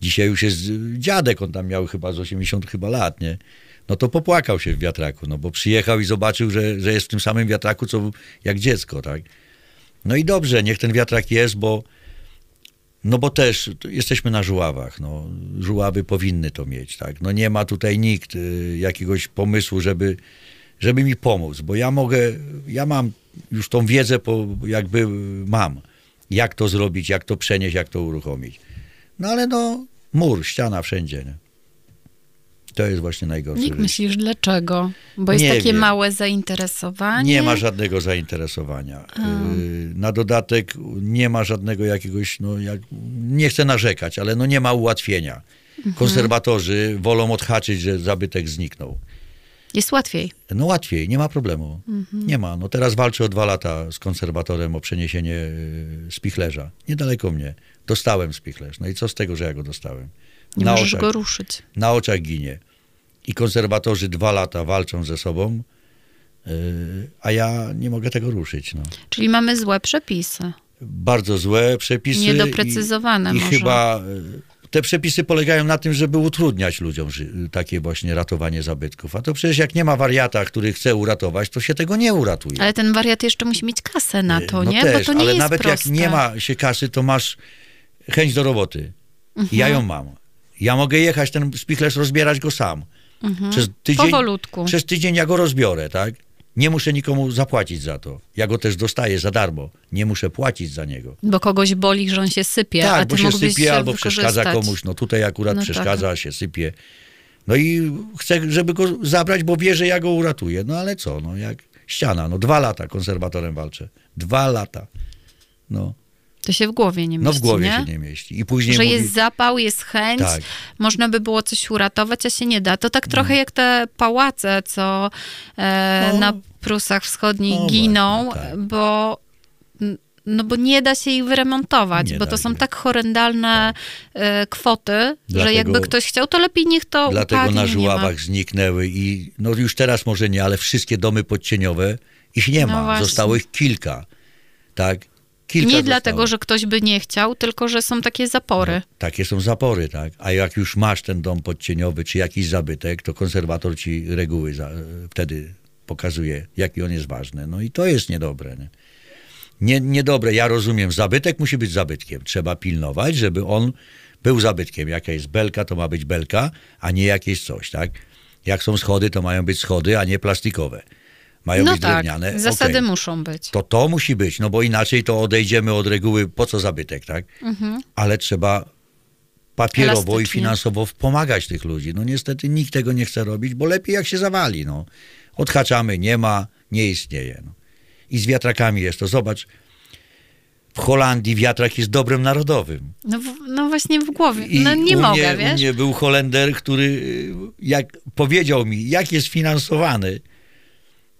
Dzisiaj już jest y, dziadek, on tam miał chyba z 80 chyba lat, nie? No to popłakał się w wiatraku, no bo przyjechał i zobaczył, że, że jest w tym samym wiatraku, co jak dziecko, tak? No i dobrze, niech ten wiatrak jest, bo no bo też jesteśmy na żuławach, no. Żuławy powinny to mieć, tak? No nie ma tutaj nikt y, jakiegoś pomysłu, żeby, żeby mi pomóc, bo ja mogę, ja mam już tą wiedzę, po, jakby mam, jak to zrobić, jak to przenieść, jak to uruchomić. No ale no, mur, ściana wszędzie, nie? To jest właśnie najgorsze. Jak myślisz, dlaczego? Bo jest Nie takie wiem. małe zainteresowanie. Nie ma żadnego zainteresowania. Y, Na dodatek nie ma żadnego jakiegoś, no jak, nie chcę narzekać, ale no nie ma ułatwienia. Mhm. Konserwatorzy wolą odhaczyć, że zabytek zniknął. Jest łatwiej. No łatwiej, nie ma problemu. Mhm. Nie ma. No teraz walczę o dwa lata z konserwatorem o przeniesienie spichlerza. Niedaleko mnie. Dostałem spichlerz. No i co z tego, że ja go dostałem? Nie na, możesz oczach, go ruszyć. na oczach ginie. I konserwatorzy dwa lata walczą ze sobą, y, a ja nie mogę tego ruszyć. No. Czyli mamy złe przepisy. Bardzo złe przepisy. Niedoprecyzowane i, i może. chyba y, te przepisy polegają na tym, żeby utrudniać ludziom takie właśnie ratowanie zabytków. A to przecież jak nie ma wariata, który chce uratować, to się tego nie uratuje. Ale ten wariat jeszcze musi mieć kasę na to, no nie? Też, Bo to nie ale jest nawet proste. jak nie ma się kasy, to masz chęć do roboty. Mhm. Ja ją mam. Ja mogę jechać ten spichlerz, rozbierać go sam. Przez tydzień, Mhm. Powolutku. Przez tydzień ja go rozbiorę, tak? Nie muszę nikomu zapłacić za to. Ja go też dostaję za darmo. Nie muszę płacić za niego. Bo kogoś boli, że on się sypie, a tak, ty bo się sypie albo wykorzystać. przeszkadza komuś. No tutaj akurat No tak. przeszkadza, się sypie. No i chcę, żeby go zabrać, bo wie, że ja go uratuję. No ale co, no jak ściana. No dwa lata konserwatorem walczę. Dwa lata. No, To się w głowie nie mieści, no w głowie nie? się nie mieści. I później Że mówi, jest zapał, jest chęć, Tak. można by było coś uratować, a się nie da. To tak trochę jak te pałace, co e, No. na Prusach Wschodnich No giną, właśnie, tak. bo no bo nie da się ich wyremontować, Nie bo to są tak horrendalne e, kwoty, że Dlatego- jakby ktoś chciał, to lepiej niech to Dlatego upadnie, na żuławach zniknęły i no już teraz może nie, ale wszystkie domy podcieniowe ich nie No ma. właśnie. Zostało ich kilka. Tak? Kilka Nie zostało. dlatego, że ktoś by nie chciał, tylko że są takie zapory. Takie są zapory, tak? A jak już masz ten dom podcieniowy czy jakiś zabytek, to konserwator ci reguły za, wtedy pokazuje, jaki on jest ważny. No i to jest niedobre. Nie? Nie, niedobre. Ja rozumiem, zabytek musi być zabytkiem. Trzeba pilnować, żeby on był zabytkiem. Jaka jest belka, to ma być belka, a nie jakieś coś, tak? Jak są schody, to mają być schody, a nie plastikowe. Mają No być tak, drewniane. zasady Okej. muszą być. To to musi być, no bo inaczej to odejdziemy od reguły, po co zabytek, tak? Ale trzeba papierowo i Mhm. Elastycznie. finansowo pomagać tych ludzi. No niestety nikt tego nie chce robić, bo lepiej jak się zawali, no. Odhaczamy, nie ma, nie istnieje. No. I z wiatrakami jest to. Zobacz, w Holandii wiatrak jest dobrem narodowym. No, no właśnie w głowie. I No nie u mogę, mnie, wiesz? U mnie był Holender, który jak powiedział mi, jak jest finansowany,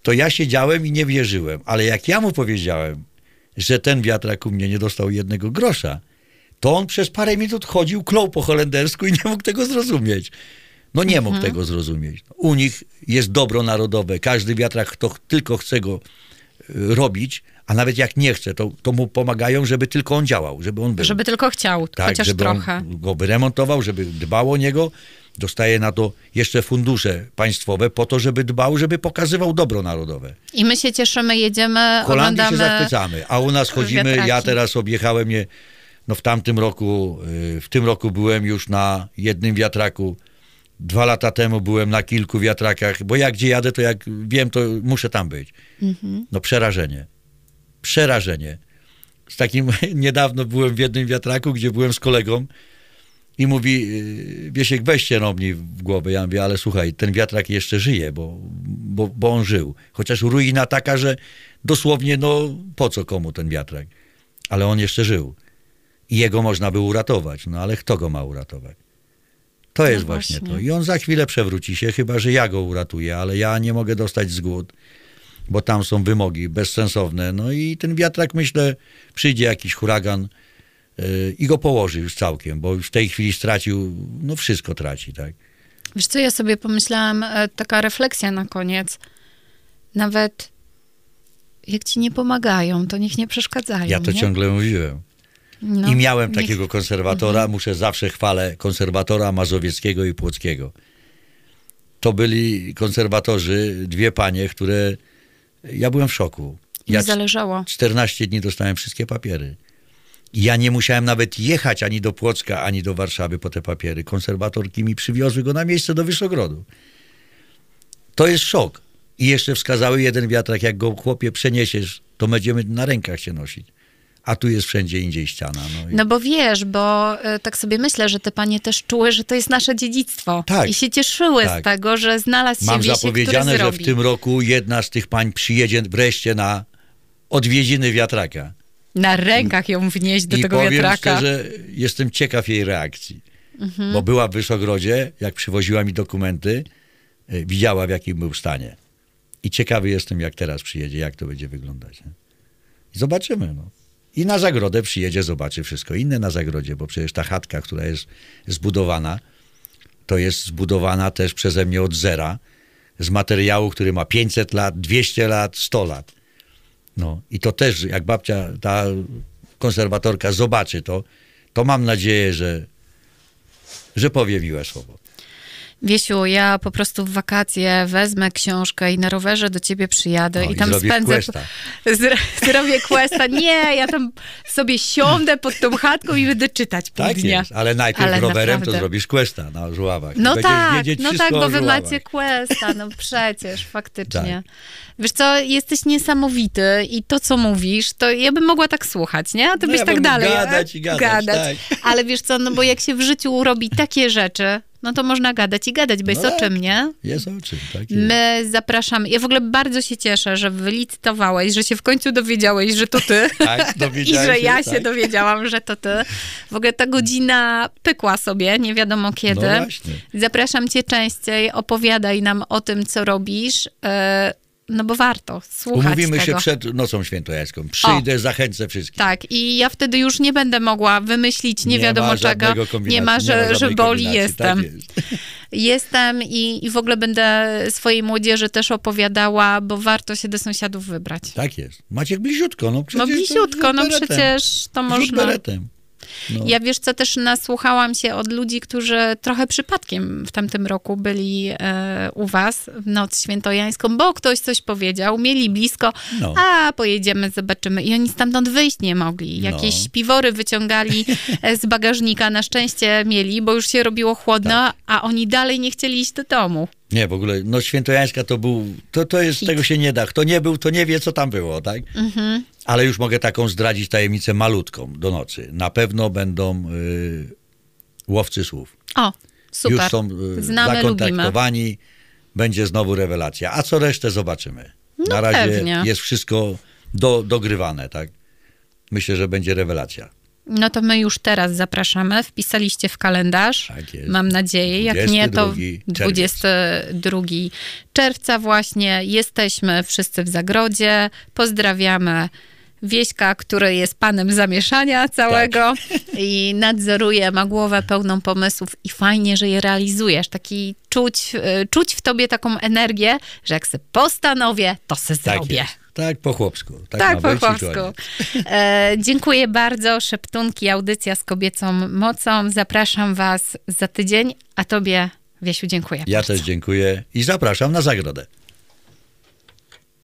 to ja siedziałem i nie wierzyłem. Ale jak ja mu powiedziałem, że ten wiatrak u mnie nie dostał jednego grosza, to on przez parę minut chodził, klął po holendersku i nie mógł tego zrozumieć. No nie mógł tego zrozumieć. U nich jest dobro narodowe. Każdy wiatrak, kto tylko chce go y, robić, a nawet jak nie chce, to, to mu pomagają, żeby tylko on działał, żeby on był Żeby tylko chciał, tak, chociaż żeby trochę. on go wyremontował, żeby dbał o niego. Dostaje na to jeszcze fundusze państwowe po to, żeby dbał, żeby pokazywał dobro narodowe. I my się cieszymy, jedziemy, Holandii się oglądamy... zachwycamy, a u nas chodzimy, wiatraki. ja teraz objechałem je, no w tamtym roku, y, w tym roku byłem już na jednym wiatraku Dwa lata temu byłem na kilku wiatrakach, bo jak gdzie jadę, to jak wiem, to muszę tam być. No przerażenie. Przerażenie. Z takim niedawno byłem w jednym wiatraku, gdzie byłem z kolegą i mówi, yy, Wiesiek, weźcie no mnie w głowę. Ja mówię, ale słuchaj, ten wiatrak jeszcze żyje, bo, bo, bo on żył. Chociaż ruina taka, że dosłownie, no po co komu ten wiatrak? Ale on jeszcze żył. I jego można by uratować. No ale kto go ma uratować? To jest właśnie. właśnie. to. I on za chwilę przewróci się, chyba że ja go uratuję, ale ja nie mogę dostać zgód, bo tam są wymogi bezsensowne. No i ten wiatrak, myślę, przyjdzie jakiś huragan i go położy już całkiem, bo już w tej chwili stracił, no wszystko traci, tak? Wiesz co, ja sobie pomyślałam, e, taka refleksja na koniec. Nawet jak ci nie pomagają, to niech nie przeszkadzają. Ja to nie? ciągle mówiłem. No, I miałem niech- takiego konserwatora, muszę zawsze chwalę konserwatora mazowieckiego i płockiego. To byli konserwatorzy, dwie panie, które. Ja byłem w szoku. Nie Ja zależało. 14 dni dostałem wszystkie papiery. Ja nie musiałem nawet jechać ani do Płocka, ani do Warszawy po te papiery. Konserwatorki mi przywiozły go na miejsce do Wyszogrodu. To jest szok. I jeszcze wskazały jeden wiatrak, jak go chłopie przeniesiesz, to będziemy na rękach się nosić. A tu jest wszędzie indziej ściana. No i... No bo wiesz, bo e, tak sobie myślę, że te panie też czuły, że to jest nasze dziedzictwo. Tak. I się cieszyły Tak. z tego, że znalazł Mam się Wiesiek, zapowiedziane, który że zrobi. w tym roku jedna z tych pań przyjedzie wreszcie na odwiedziny wiatraka. Na rękach ją wnieść do I tego powiem wiatraka. szczerze, jestem ciekaw jej reakcji. Mhm. Bo była w Wyszogrodzie, jak przywoziła mi dokumenty, y, widziała w jakim był stanie. I ciekawy jestem, jak teraz przyjedzie, jak to będzie wyglądać. Nie? Zobaczymy. No. I na zagrodę przyjedzie, zobaczy wszystko inne na zagrodzie, bo przecież ta chatka, która jest zbudowana, to jest zbudowana też przeze mnie od zera, z materiału, który ma 500 lat, 200 lat, 100 lat. No i to też, jak babcia, ta konserwatorka zobaczy to, to mam nadzieję, że, że powie miłe słowo. Wiesiu, ja po prostu w wakacje wezmę książkę i na rowerze do ciebie przyjadę O, i i tam zrobisz spędzę. questa. Zr- zrobię questa. Nie, ja tam sobie siądę pod tą chatką i będę czytać pół Tak dnia. jest, ale najpierw Ale rowerem naprawdę. to zrobisz questa na żuławach. I No tak, no tak, bo wy macie questa, no przecież, faktycznie. Tak. Wiesz co, jesteś niesamowity i to, co mówisz, to ja bym mogła tak słuchać, nie? A ty No byś ja tak dalej. gadać i gadać, tak. Ale wiesz co, no bo jak się w życiu robi takie rzeczy, no to można gadać i gadać, bo jest No o tak. czym, nie? Jest o czym, tak jest. My zapraszamy. Ja w ogóle bardzo się cieszę, że wylicytowałeś, że się w końcu dowiedziałeś, że to ty. Tak, I że ja się tak. dowiedziałam, że to ty. W ogóle ta godzina pykła sobie, nie wiadomo kiedy. No właśnie. Zapraszam cię częściej, opowiadaj nam o tym, co robisz, e, no bo warto słuchać Umówimy tego. się przed Nocą Świętojańską. Przyjdę, zachęcę wszystkich. Tak, i ja wtedy już nie będę mogła wymyślić nie, Nie wiadomo ma czego. Nie ma, nie że, ma że boli kombinacji, jestem. tak jest. Jestem i, i w ogóle będę swojej młodzieży też opowiadała, bo warto się do sąsiadów wybrać. Tak jest. Maciek bliziutko, no przecież No bliziutko, no beretem. przecież to można. beretem. No. Ja wiesz co, też nasłuchałam się od ludzi, którzy trochę przypadkiem w tamtym roku byli e, u was w noc świętojańską, bo ktoś coś powiedział, mieli blisko, No. a pojedziemy, zobaczymy. I oni stamtąd wyjść nie mogli. Jakieś No. piwory wyciągali e, z bagażnika, na szczęście mieli, bo już się robiło chłodno, Tak. a oni dalej nie chcieli iść do domu. Nie, w ogóle, no Świętojańska to był, to, to jest, Hit. tego się nie da. Kto nie był, to nie wie, co tam było, tak? Mhm. Ale już mogę taką zdradzić tajemnicę malutką do nocy. Na pewno będą y, łowcy słów. O, super. Już są y, Znamy, lubimy. zakontaktowani, będzie znowu rewelacja. A co resztę zobaczymy. No Na razie pewnie. jest wszystko do, dogrywane, tak? Myślę, że będzie rewelacja. No to my już teraz zapraszamy. Wpisaliście w kalendarz. Tak jest. Mam nadzieję. Jak nie, to 22 22 czerwca właśnie. Jesteśmy wszyscy w zagrodzie. Pozdrawiamy Wieśka, który jest panem zamieszania całego Tak. i nadzoruje, ma głowę pełną pomysłów i fajnie, że je realizujesz. Taki czuć, y, czuć w tobie taką energię, że jak se postanowię, to se Tak zrobię. jest. Tak po chłopsku. Tak, Tak, po chłopsku. E, dziękuję bardzo. Szeptunki, audycja z kobiecą mocą. Zapraszam was za tydzień, a tobie, Wiesiu, dziękuję. Ja bardzo. też dziękuję i zapraszam na zagrodę.